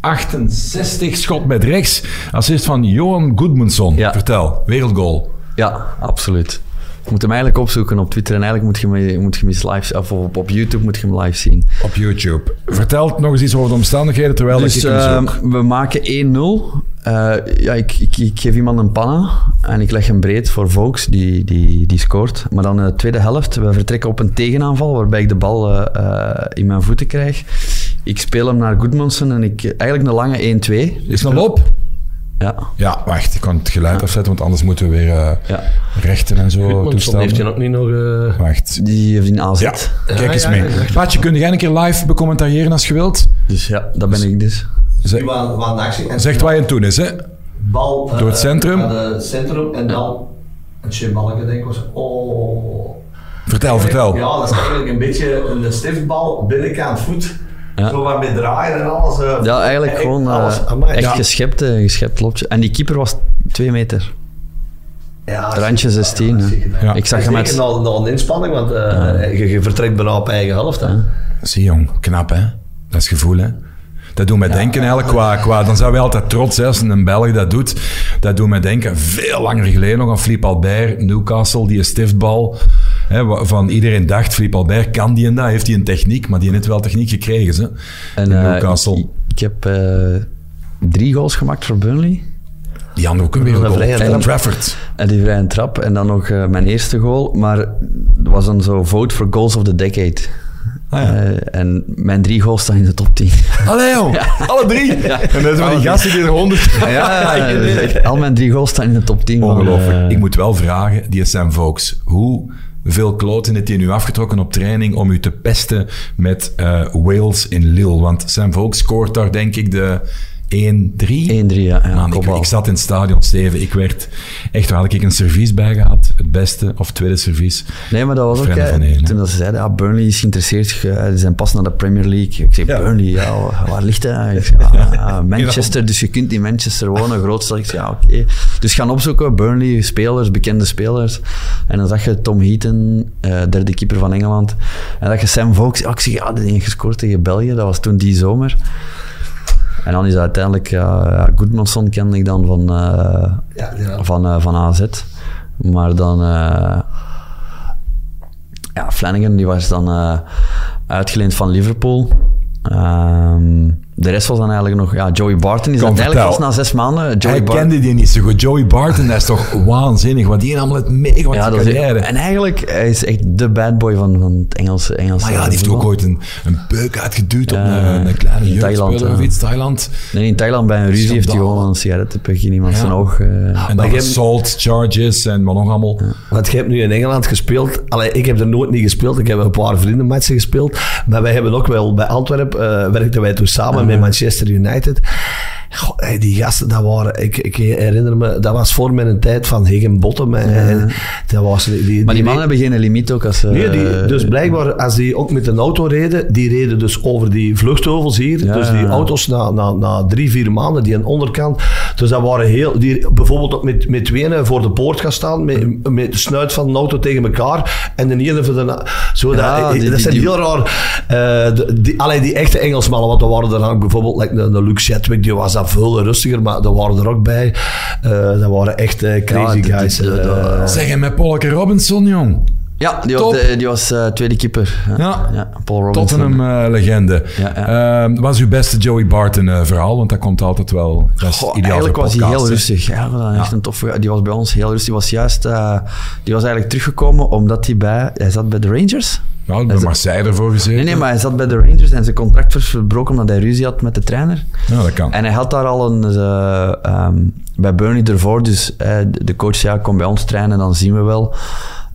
A: 68, schot met rechts. Assist van Johan Goodmanson.
C: Ja.
A: Vertel, wereldgoal.
C: Ja, absoluut. Je moet hem eigenlijk opzoeken op Twitter en eigenlijk moet je hem, moet je hem eens live, of op, op YouTube moet je hem live zien.
A: Op YouTube. Vertel nog eens iets over de omstandigheden terwijl
C: Dus
A: ik hem
C: eh,
A: zoek.
C: we maken 1-0. Eh, ja, ik, ik, ik geef iemand een panna en ik leg hem breed voor Vokes, die, die, die scoort. Maar dan in de tweede helft, we vertrekken op een tegenaanval waarbij ik de bal eh, eh, in mijn voeten krijg. Ik speel hem naar Goodmanson en ik, eigenlijk een lange 1-2.
A: Is nog op?
C: Ja,
A: Ja, wacht, ik kan het geluid afzetten, want anders moeten we weer eh,
C: ja.
A: rechten en zo toestellen.
B: heeft je ook niet nog... eh,
A: Wacht.
C: Die heeft in AZ.
A: Ja, kijk eens
B: ja,
A: mee. Paatje, kun jij een keer live becommentariëren als je wilt?
C: Dus ja, dat ben ik dus.
A: Zeg,
B: actie. En
A: zegt wat je aan het doen is, hè?
B: bal eh,
A: Door het centrum.
B: naar het centrum en dan een shitballetje denk ik was. Oh.
A: Vertel, vertel.
B: Ja, dat is eigenlijk een beetje een stiftbal, binnenkant voet.
C: Ja.
B: Zo wat met draaien en alles. eh.
C: Ja, eigenlijk
B: Echt
C: gewoon eh,
B: alles. Amai.
C: echt
B: Ja.
C: geschept, eh, geschept lopje. En die keeper was twee meter.
B: Ja,
C: Randje 16,
B: Ja.
C: Ik zag hem
B: zeker
C: met...
B: nog, nog een inspanning, want eh, je, je vertrekt bijna op eigen helft. Hè.
A: Zie jong, knap hè? Dat is gevoel hè? Dat doet mij denken eigenlijk qua, qua... Dan zijn wij altijd trots hè, als een Belg dat doet. Dat doet mij denken, veel langer geleden nog aan Philippe Albert, Newcastle, die stiftbal. Hè, van iedereen dacht, Philippe Albert kan die en dat, heeft hij een techniek, maar die heeft wel techniek gekregen. Ze.
C: En,
A: in
C: eh,
A: Newcastle.
C: ik, ik heb eh, drie goals gemaakt voor Burnley.
A: Die hadden ook een wereldgoal. Old. Trafford.
C: En die vrije trap. En dan nog eh, mijn eerste goal. Maar het was dan zo vote for goals of the decade.
A: Ah, ja.
C: En mijn drie goals staan in de top 10.
A: Allee joh, alle drie. En dat van die gasten die er honderd...
C: ja, dus al mijn drie goals staan in de top 10. van,
A: Ongelooflijk. Ik moet wel vragen, die Sam Vokes, hoe veel kloten heeft hij nu afgetrokken op training om u te pesten met eh, Wales in Lille? Want Sam Vokes scoort daar denk ik de 1-3.
C: 1-3, ja. ja
A: Man, ik, zat in het stadion, Steven. Ik werd echt, waar had ik een servies bij gehad. Het beste of tweede servies.
C: Nee, maar dat was ook... Eh,
A: van
C: toen dat ze zeiden, ja, Burnley is geïnteresseerd. ge- Ze zijn pas naar de Premier League. Ik zei,
A: Ja.
C: Burnley, ja, wa- waar ligt dat? Ik zei, ja, ja, Manchester, dus je kunt in Manchester wonen, grootstad. Ik zei, ja, oké. Dus gaan opzoeken, Burnley, spelers, bekende spelers. En dan zag je Tom Heaton, eh, derde keeper van Engeland. En dan zag je Sam Vokes. Ik zeg, ja, die heeft gescoord tegen België. Dat was toen die zomer. En dan is uiteindelijk... Ja, Goodmanson kende ik dan van... eh,
B: Ja,
C: van, eh, van AZ. Maar dan... eh, ja, Flanagan die was dan uitgeleend van Liverpool. Ehm, de rest was dan eigenlijk nog... Ja, Joey Barton is
A: Kom,
C: uiteindelijk pas na zes maanden... Joey
A: Hij
C: Bar-
A: kende die niet zo goed. Joey Barton, dat is toch waanzinnig. Wat die allemaal het meegemaakt
C: ja,
A: ja,
C: dat is,
A: carrière.
C: en eigenlijk, hij is echt de bad boy van, van het Engelse, Engelse
A: maar ja, die heeft
C: voetbal.
A: ook ooit een, een beuk uitgeduwd op een, een kleine
C: in Thailand,
A: of
C: ja.
A: iets, Thailand.
C: Nee, in Thailand bij een ruzie heeft hij gewoon een sigarettenpuk in iemand
A: Ja.
C: zijn oog. eh,
A: En dan assault charges en wat nog allemaal.
B: Want je hebt nu in Engeland gespeeld. Allee, ik heb er nooit niet gespeeld. Ik heb een paar vriendenmatchen gespeeld. Maar wij hebben ook wel bij Antwerpen, eh werkten wij toen samen met Manchester United. Hey, die gasten, dat waren, ik, ik herinner me, dat was voor mijn tijd van Higginbottom. En, en dat was, die, die,
C: maar die mannen hebben geen limiet ook als.
B: Nee, die,
C: eh,
B: dus blijkbaar, als die ook met een auto reden, die reden dus over die vluchtheuvels hier.
C: Ja,
B: dus die auto's na, na, na drie, vier maanden, die aan de onderkant. Dus dat waren heel, die bijvoorbeeld ook met, met tweeën voor de poort gaan staan, met, met de snuit van de auto tegen elkaar. En de ene voor de... Zo,
C: Ja,
B: dat,
C: die-
B: dat zijn
C: die-
B: heel raar. eh, de- die, allee, die echte Engelsmannen, want er waren er dan ook bijvoorbeeld, like de, de Luke Chadwick, die was dat veel rustiger, maar er waren er ook bij. Eh, dat waren echt eh, crazy
C: Ja,
B: guys.
C: die-
B: eh.
A: Zeg je met Polke Robinson, jong.
C: Ja, die
A: Top.
C: was, de- die was eh, tweede keeper.
A: Ja.
C: Paul Robinson.
A: Tottenham-legende.
C: Ja, ja.
A: wat was uw beste Joey Barton-verhaal? Want dat komt altijd wel... Dat
C: Goh,
A: ideaal
C: eigenlijk was hij heel rustig. Ja, was echt een toffe, die was bij ons heel rustig. Die was juist... eh, die was eigenlijk teruggekomen omdat hij bij... Hij zat bij de Rangers.
A: Nou, bij Marseille ervoor gezeten.
C: Nee, nee, maar hij zat bij de Rangers en zijn contract was verbroken omdat hij ruzie had met de trainer.
A: Ja, dat kan.
C: En hij had daar al een... eh, ehm, bij Burnley ervoor, dus eh, de de coach zei, ja, kom bij ons trainen, dan zien we wel.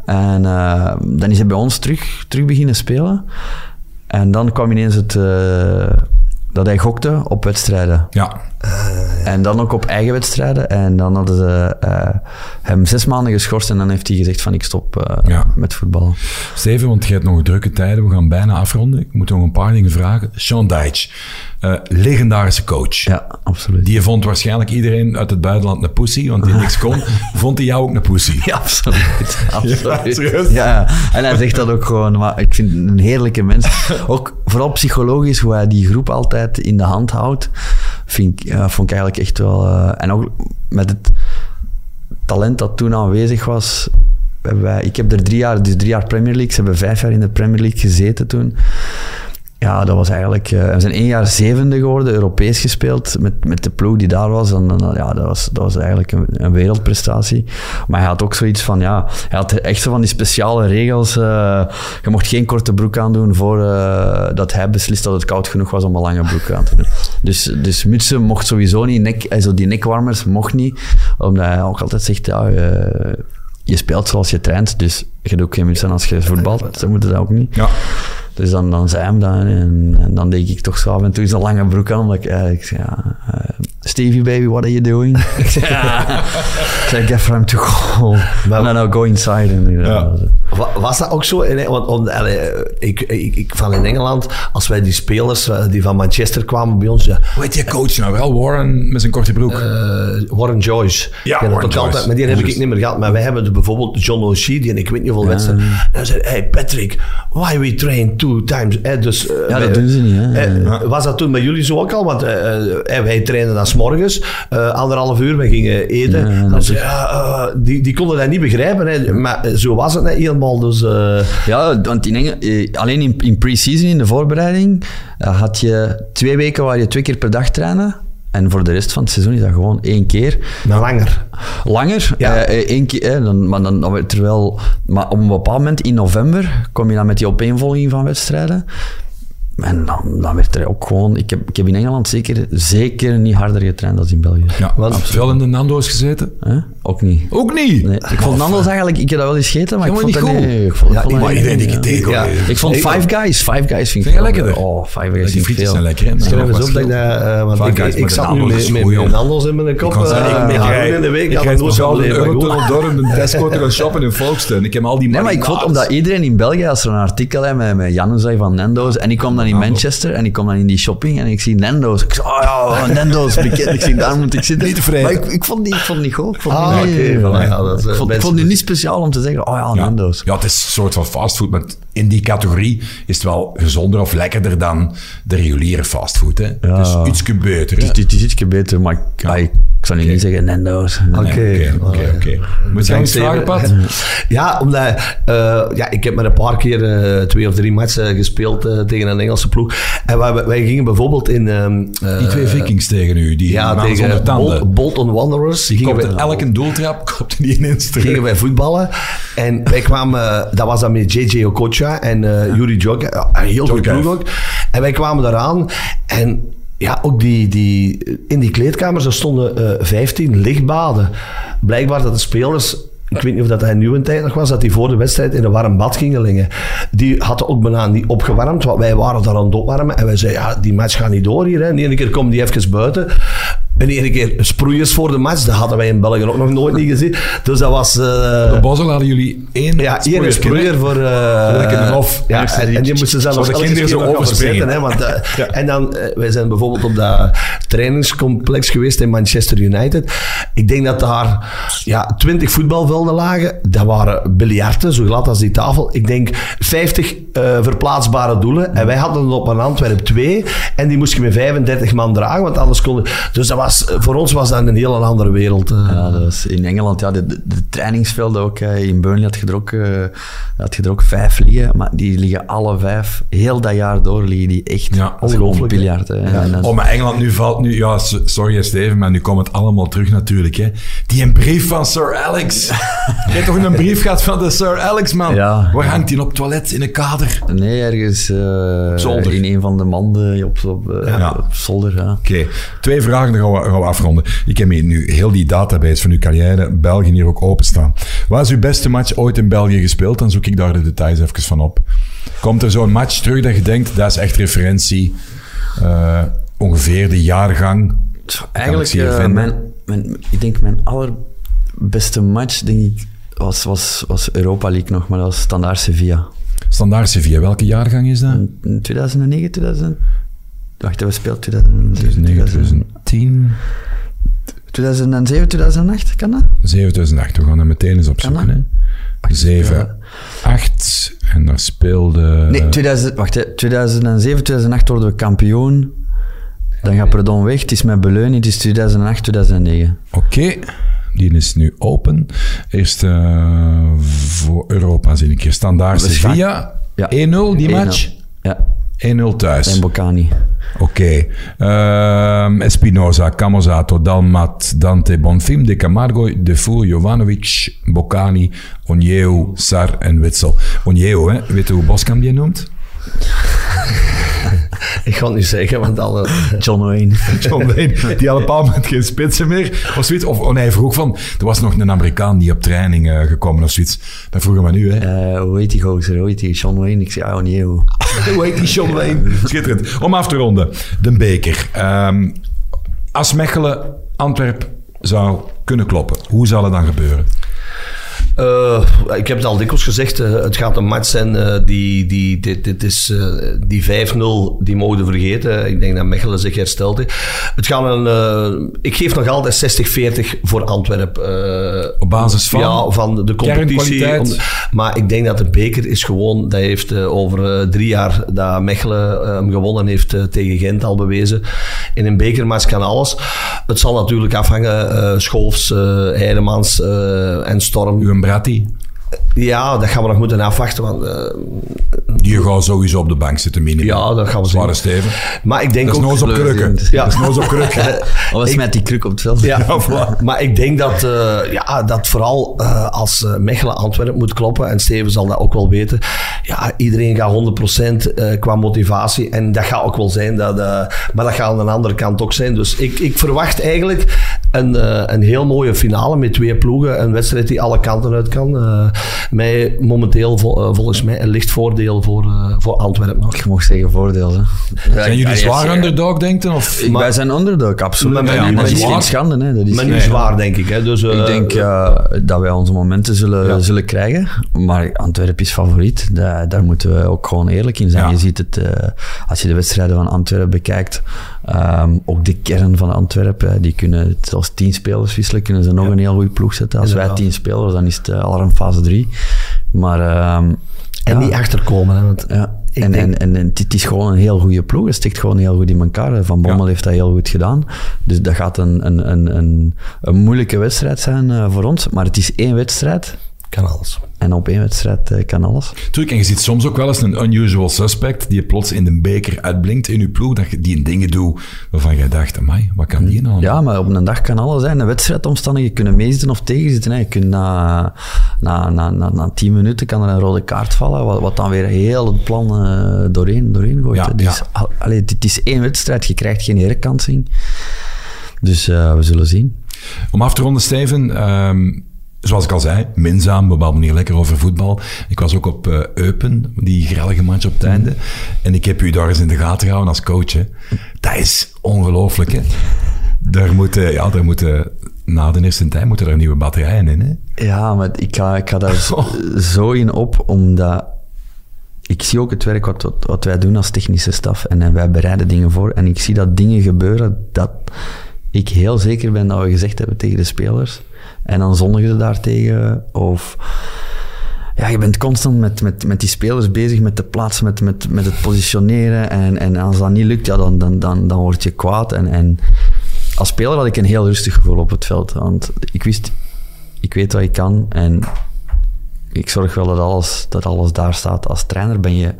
C: En eh, dan is hij bij ons terug, terug beginnen spelen. En dan kwam ineens het... eh, dat hij gokte op wedstrijden.
A: Ja.
C: En dan ook op eigen wedstrijden. En dan hadden ze eh, hem zes maanden geschorst. En dan heeft hij gezegd van ik stop eh,
A: Ja.
C: met voetballen.
A: Steven, want je hebt nog drukke tijden. We gaan bijna afronden. Ik moet nog een paar dingen vragen. Sean eh, legendarische coach.
C: Ja, absoluut.
A: Die vond waarschijnlijk iedereen uit het buitenland een pussy, want die niks kon. Vond hij jou ook een pussy?
C: Ja, absoluut. Ja, ja. en hij zegt dat ook gewoon. Maar ik vind een heerlijke mens. Ook vooral psychologisch, hoe hij die groep altijd in de hand houdt. Vind ik, vond ik eigenlijk echt wel... eh, en ook met het talent dat toen aanwezig was... wij, ik heb er drie jaar, dus drie jaar Premier League. Ze hebben vijf jaar in de Premier League gezeten toen. Ja, dat was eigenlijk... eh, we zijn één jaar zevende geworden, Europees gespeeld, met, met de ploeg die daar was. En, dan, ja, dat was, dat was eigenlijk een, een wereldprestatie. Maar hij had ook zoiets van, ja... Hij had echt zo van die speciale regels. eh, je mocht geen korte broek aandoen voor eh, dat hij beslist dat het koud genoeg was om een lange broek aan te doen. Dus, dus mutsen mocht sowieso niet, nek, also die nekwarmers mocht niet. Omdat hij ook altijd zegt, ja... eh, je speelt zoals je traint, dus je doet ook geen mutsen als je voetbalt. Ze moeten dat ook niet.
A: Ja.
C: Dus dan, dan zei hem dat en, en dan deed ik toch zo en toe zo'n lange broek aan, omdat ik eigenlijk ja, eh, Stevie baby, what are you doing? ik zei, ja. Ik zei, get for him to go.
B: Maar-
C: no, no, go inside. En,
A: Ja.
B: Wa- Was dat ook zo? in- Want om, allee, ik, ik, ik van in Engeland, als wij die spelers eh, die van Manchester kwamen bij ons, ja,
A: Hoe heet je coach nou wel? Warren met zijn korte broek.
B: eh, Warren Joyce.
A: Ja, Warren Joyce.
B: altijd, maar die heb ik niet meer gehad. Maar wij hebben er bijvoorbeeld John O'Shea, en ik weet niet hoeveel wedstrijden. En hij zei, hey Patrick, why we train two times? Eh, dus, eh,
C: Ja, dat
B: wij-
C: doen ze niet, hè.
B: eh, was dat toen bij jullie zo ook al? Want wij trainen dan morgens, eh, anderhalf uur, wij gingen eten.
C: Ja,
B: Dan ja, eh, die, die konden dat niet begrijpen. Hè. Maar eh, zo was het net helemaal. Dus,
C: Ja, want in Engel- alleen in, in pre-season, in de voorbereiding, had je twee weken waar je twee keer per dag trainen. En voor de rest van het seizoen is dat gewoon één keer.
B: maar langer.
C: Langer,
B: Ja.
C: eh, één keer, eh, dan, maar dan, er wel... Maar op een bepaald moment in november kom je dan met die opeenvolging van wedstrijden. En dan, dan werd er ook gewoon... Ik heb, ik heb in Engeland zeker, zeker niet harder getraind dan in België.
A: ja,
B: want-
A: heb je wel in de Nando's gezeten?
C: Hè? Ook niet.
A: Ook niet.
C: Nee, ik vond Nando's eigenlijk... Ik heb dat wel eens gegeten, maar ik vond
A: niet
C: dat
A: goed.
C: niet... Ik vond,
B: Ja,
C: ik vond
B: maar
C: dat
A: iedereen die ik tegen
B: Ja.
C: Ik vond
B: Ik-
C: Five Guys. Five Guys vind ik
A: Vind je
C: wel-
A: lekkerder?
C: Oh, Five Guys vind ik veel.
A: zijn lekker.
B: Schrijf eens op dat ik eh, want ik,
A: Guys
B: ik
A: met
B: zat
A: de
B: nu
A: Nando's
B: met. Nando's in mijn kop.
A: Ik kan zeggen,
B: eh,
A: ik
B: in de week.
A: Ik
B: had
A: rijd
B: het
A: speciaal
B: goed.
A: Eurotunnel door om een Tesco te gaan shoppen in Folkestone. Ik heb al die
C: Nee, maar ik vond omdat iedereen in België, als er een artikel is met, met Januzaj van Nando's, en ik kom dan in Manchester en ik kom dan in die shopping en ik zie Nando's. Ik zeg, oh ja, Nando's, bekend. Ik zeg, daar moet ik zitten.
A: Niet tevreden.
C: Maar ik, ik, vond die, ik vond die goed. Ik vond,
B: Ah,
C: die,
B: ja, dat is,
C: ik, vond, ik
B: mensen-
C: vond die niet speciaal om te zeggen, oh ja. Nando's.
A: ja, het is een soort van fastfood, maar in die categorie is het wel gezonder of lekkerder dan de reguliere fastfood. Hè?
C: Ja.
A: Dus iets beter.
C: Het is, het is ietsje beter, maar ik, ik zou nu niet zeggen Nando's.
B: Oké.
A: Oké, oké. Moet je
B: Bedankt,
A: iets vragen, Pat?
B: Steven. Ja, omdat eh, ja, ik heb met een paar keer eh, twee of drie matchen gespeeld eh, tegen een Engelse ploeg. En wij, wij gingen bijvoorbeeld in... ehm, eh,
A: Die twee Vikings tegen u, die
B: Ja, tegen Bolton Wanderers.
A: Die
B: gingen wij-
A: in elke doeltrap, komt die ineens terug.
B: gingen wij voetballen. En wij kwamen, eh, dat was dan met JJ Okocha en eh Yuri Jog, een heel goed ploeg ook. En wij kwamen eraan en ja, ook die, die, in die kleedkamers er stonden eh 15 lichtbaden. Blijkbaar dat de spelers, ik weet niet of dat in nieuwe tijd nog was, dat die voor de wedstrijd in een warm bad gingen liggen. Die hadden ook bijna niet opgewarmd, want wij waren daar aan het opwarmen. En wij zeiden, ja, die match gaat niet door hier. Hè. De ene keer komen die even buiten. En ene keer sproeiers voor de match. Dat hadden wij in België ook nog nooit niet gezien. Dus dat was... eh,
A: De Bosel hadden jullie één
B: ja, sproeier voor... eh,
A: hof.
B: Ja,
A: Eerst
B: en,
A: die-
B: en die moesten zelfs
A: de
B: elke
A: kinderen
B: keer
A: zo
B: nog
A: overspringen.
B: Hè, want, eh, En dan, eh, wij zijn bijvoorbeeld op dat trainingscomplex geweest in Manchester United. Ik denk dat daar ja, 20 voetbalvelden lagen. Dat waren biljarten, zo glad als die tafel. Ik denk 50 eh, verplaatsbare doelen. En wij hadden op een Antwerp twee. En die moest je met 35 man dragen, want anders konden... Dus dat was, voor ons was dat een hele andere wereld. eh.
C: Ja, dat was in Engeland, ja, de, de, de trainingsvelden ook. In Burnley had je er ook, eh, had je er ook vijf liggen, maar die liggen alle vijf, heel dat jaar door, liggen die echt
A: Ja,
B: ongelooflijk,
C: biljart. dan-
A: Oh, maar Engeland nu valt nu... Ja, sorry Steven, maar nu komt het allemaal terug natuurlijk. Hè. Die een brief van Sir Alex. Je hebt toch een brief gehad van de Sir Alex, man?
C: Ja.
A: Waar hangt die op het toilet? In een kader?
C: Nee, ergens eh,
A: Zolder.
C: in een van de manden op, op,
A: Ja.
C: op zolder. Ja.
A: Oké, twee vragen, dan gaan we, gaan we afronden. Ik heb hier nu heel die database van uw carrière, België hier ook openstaan. Wat is uw beste match ooit in België gespeeld? Dan zoek ik daar de details even van op. Komt er zo'n match terug dat je denkt, dat is echt referentie, eh, ongeveer de jaargang?
C: Eigenlijk,
A: je
C: eh, mijn, mijn, ik denk mijn allerbeste match, denk ik, was, was, was Europa League nog, maar dat was Standaard Sevilla.
A: Standaard Sevilla, welke jaargang is dat?
C: In 2009, 2000... Wacht, we speelden 2009,
A: 2009, 2010,
C: 2007, 2008, kan dat?
A: 2008. We gaan dat meteen eens opzoeken. Hè? 7, 8 en daar speelde...
C: Nee, 2000, wacht, hè, 2007, 2008 worden we kampioen. Dan gaat Perdon weg, het is met Beleuning, het is 2008, 2009.
A: Oké, die is nu open. Eerst eh, voor Europa zie ik hier. Standaard Sevilla.
C: Ja.
A: 1-0 die
C: 1-0.
A: match.
C: Ja,
A: 1-0 thuis.
C: en Bocani.
A: Oké. Ehm, Espinoza, Camozato, Dalmat, Dante, Bonfim, De Camargo, Defoe, Jovanovic, Boccani, Onjeu, Sar en Witsel. Onjeu, hè? weet je hoe Boskamp die noemt?
B: Ik ga het niet zeggen, want alle...
C: John Wayne.
A: John Wayne, die had een bepaald moment geen spitsen meer. Of zoiets. Of oh nee, hij vroeg van... Er was nog een Amerikaan die op training eh, gekomen of zoiets. Dat vroegen we nu, hè.
C: Eh, hoe heet die gozer? Hoe heet die? John Wayne? Ik zei, oh nee, hoe.
A: Hoe heet die John Wayne? Schitterend. Om af te ronden. De beker. Ehm, als Mechelen Antwerp zou kunnen kloppen, hoe zal het dan gebeuren?
B: Eh, ik heb het al dikwijls gezegd, eh, het gaat een match zijn eh, die, die, dit, dit is, die 5-0, die mogen we vergeten. Ik denk dat Mechelen zich herstelt. Het gaat een, ik geef nog altijd 60-40 voor Antwerp. eh,
A: Op basis van?
B: Ja, van de competitie. Om- maar ik denk dat de beker is gewoon, dat heeft over drie jaar dat Mechelen hem gewonnen heeft tegen Gent al bewezen. In een bekermatch kan alles. Het zal natuurlijk afhangen, Schoofs, Heidemans en Storm. Ja, dat gaan we nog moeten afwachten. Want, eh,
A: die gaat sowieso op de bank zitten, minimum.
B: ja, dat gaan we
A: Zware
B: zien.
A: Steven.
B: Maar ik denk
A: Dat is
B: ook...
A: noos op krukken.
B: Ja.
A: Dat is noos op krukken.
C: Of met die kruk op het veld.
B: Ja,
A: Ja, voilà.
B: maar ik denk dat, eh, ja, dat vooral eh, als eh, Mechelen Antwerpen moet kloppen, en Steven zal dat ook wel weten, ja, iedereen gaat 100% eh, qua motivatie. En dat gaat ook wel zijn, dat, eh, maar dat gaat aan de andere kant ook zijn. Dus ik, ik verwacht eigenlijk een, eh, een heel mooie finale met twee ploegen. Een wedstrijd die alle kanten uit kan. Eh, mij momenteel vol- volgens mij een licht voordeel voor, eh, voor Antwerpen nog.
C: Je mag zeggen voordeel. Hè.
A: Zijn jullie zwaar underdog, denkt u? Of?
C: Ik- Wij zijn underdog, absoluut.
B: Maar-
A: ja,
C: dat is geen schande. Hè. Dat is
B: Maar niet
C: schande.
B: zwaar, denk ik. Hè. Dus, eh,
C: Ik denk eh, dat wij onze momenten zullen, zullen krijgen. Maar Antwerpen is favoriet. Daar, daar moeten we ook gewoon eerlijk in zijn.
A: Ja.
C: Je ziet het, eh, als je de wedstrijden van Antwerpen bekijkt, ehm, ook de kern van Antwerpen, die kunnen, als tien spelers wisselen, kunnen ze nog een heel goede ploeg zetten. Als wij tien spelers, dan is het uh, al een fase drie. Maar... ehm,
B: En niet achterkomen. Hè, want
C: ja. En,
B: denk-
C: en, en, en het is gewoon een heel goede ploeg. Het stikt gewoon heel goed in elkaar. Van Bommel
A: Ja.
C: heeft dat heel goed gedaan. Dus dat gaat een, een, een, een, een moeilijke wedstrijd zijn eh, voor ons. Maar het is één wedstrijd.
B: Kan alles.
C: En op één wedstrijd eh, kan alles.
A: Tuurlijk, en je ziet soms ook wel eens een unusual suspect die plots in de beker uitblinkt in je ploeg, dat je die dingen doet waarvan jij dacht, amai, wat kan die nou?
C: Ja, maar op een dag kan alles zijn. Een wedstrijdomstandigheden kunnen meezitten of tegenzitten. Hè. Je kunt na, na, na, na, na tien minuten kan er een rode kaart vallen, wat, wat dan weer heel het plan eh, doorheen, doorheen gooit.
A: Ja,
C: dus,
A: ja.
C: al- allee, het is één wedstrijd, je krijgt geen herkansing. Dus eh, we zullen zien.
A: Om af te ronden, Steven, ehm, zoals ik al zei, minzaam, we babbelen hier lekker over voetbal. Ik was ook op eh, Eupen, die grellige match op het einde. En ik heb u daar eens in de gaten gehouden als coach. Hè. Dat is ongelooflijk, hè. Daar moeten, ja, daar moeten, na de eerste tijd moeten er nieuwe batterijen in, hè.
C: Ja, maar ik ga, ik ga daar zo, zo in op, omdat ik zie ook het werk wat, wat, wat wij doen als technische staf. En, wij bereiden dingen voor. En ik zie dat dingen gebeuren dat ik heel zeker ben dat we gezegd hebben tegen de spelers. En dan zondigen ze daartegen. Of ja, je bent constant met, met, met die spelers bezig, met de plaats, met, met, met het positioneren. En, en als dat niet lukt, ja, dan, dan, dan, dan word je kwaad. En, en als speler had ik een heel rustig gevoel op het veld. Want ik wist, ik weet wat ik kan. En ik zorg wel dat alles, dat alles daar staat. Als trainer ben je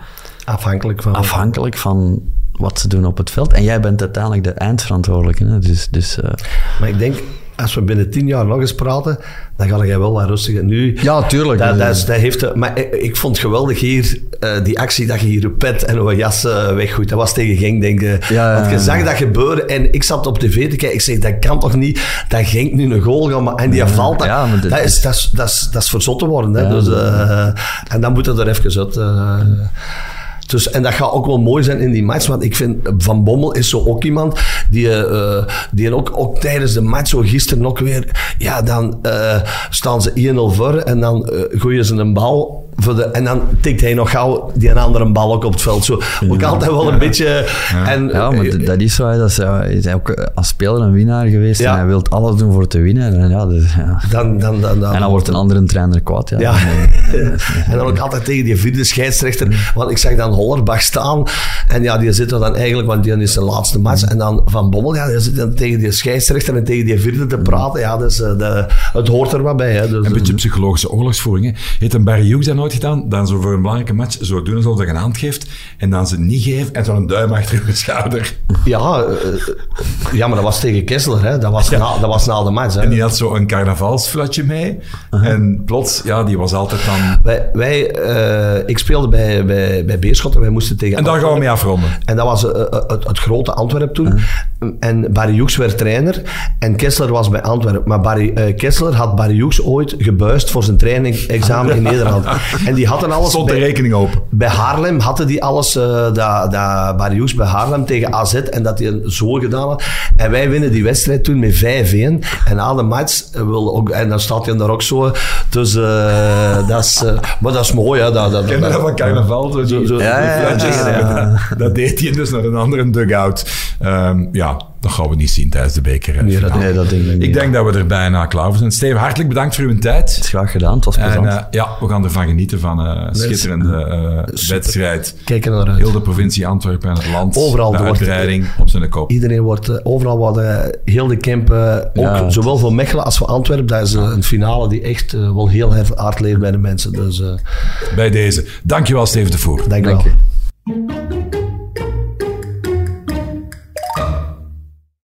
B: Afhankelijk van...
C: afhankelijk van wat ze doen op het veld. En jij bent uiteindelijk de eindverantwoordelijke. Hè? Dus, dus eh,
B: Maar ik denk, als we binnen tien jaar nog eens praten, dan ga jij wel wat rustiger. Nu,
C: Ja, tuurlijk.
B: Dat, dat, heeft, maar ik, ik vond het geweldig hier, eh, die actie dat je hier je pet en een jas eh, weggooit. Dat was tegen Genk, denk ik.
C: Ja,
B: Want je zag dat gebeuren en ik zat op tv te kijken. Ik zeg, dat kan toch niet dat Genk nu een goal gaat maken en die valt. Dat,
C: ja, maar dit-
B: dat, is, dat, is, dat, is, dat is verzot te worden. Hè? Dus, eh, en dan moet het er even uit. Dus, en dat gaat ook wel mooi zijn in die match. Want ik vind Van Bommel is zo ook iemand die, eh, die ook, ook tijdens de match, zo gisteren ook weer. Ja, dan eh, staan ze 1-0 voor en dan eh, gooien ze een bal. Voor de, en dan tikt hij nog gauw die een andere bal ook op het veld. Zo, ook altijd wel een beetje. En,
C: ja, maar
B: eh,
C: dat is zo. hè. Dat is, ja, hij is ook eh, als speler een winnaar geweest.
B: Ja.
C: En hij wil alles doen voor te winnen. En, ja, dus, ja.
B: dan, dan, dan, dan,
C: en dan wordt een andere trainer kwaad. Ja.
B: Ja.
C: Dan, eh,
B: en dan ook altijd tegen die vierde scheidsrechter. Want ik zag dan Hollerbach staan. En ja, die zit er dan eigenlijk, want die is zijn laatste match. En dan Van Bommel, ja, die zit dan tegen die scheidsrechter en tegen die vierde te praten. Ja, dus, eh, de, het hoort er wat bij. Hè. Dus,
A: Een beetje psychologische oorlogsvoering. Hè. Heeft een Barry Hughes dat nooit gedaan? Dan zo voor een belangrijke match zo doen alsof hij een hand geeft en dan ze niet geeft en zo'n duim achter de schouder.
B: ja, eh, ja, maar dat was tegen Kessler. Hè. Dat, was na, dat was na de match. Hè.
A: En die had zo een carnavalsflatje mee. En plots, ja, die was altijd dan...
B: Wij, wij, eh, ik speelde bij, bij, bij Beerschot en wij moesten tegen
A: En daar gaan we mee afronden.
B: En dat was eh, het, het grote Antwerp toen. En Barry Hughes werd trainer. En Kessler was bij Antwerp. Maar Barry, Kessler had Barry Hughes ooit gebuist voor zijn training-examen in Nederland. En die hadden alles...
A: Stond de
B: bij-
A: rekening open.
B: bij Haarlem hadden die alles, eh dat, Hughes bij Haarlem tegen AZ en dat hij zo gedaan had. En wij winnen die wedstrijd toen met 5-1. En na de match, eh, wil ook, en dan staat hij daar ook zo. Dus eh, dat is, maar dat is mooi, hè. Dat, dat,
A: dat van carnaval? Zo,
B: zo-
C: ja, ja.
A: Dat deed hij dus naar een andere dugout. Ehm, ja, dat gaan we niet zien tijdens de beker. eh,
B: Nee, dat-
A: finale.
C: nee, dat denk ik niet.
A: Ik denk dat we er bijna klaar voor zijn. Steven, hartelijk bedankt voor uw tijd.
C: Het is graag gedaan. Het was
A: En
C: plezant.
A: eh, ja, we gaan ervan genieten van een schitterende eh, wedstrijd.
B: Kijk er naar uit.
A: Heel de provincie Antwerpen en het land.
B: Overal
A: de
B: wordt-
A: uitbreiding op zijn kop.
B: Iedereen wordt, eh, overal wordt eh, heel de camp, eh, ook
C: Ja,
B: zowel voor Mechelen als voor Antwerpen, dat is eh, een finale die echt eh, wel heel hard- leeft bij de mensen. Dus eh
A: Bij deze. Dankjewel, Steven de Voer.
B: dank je wel.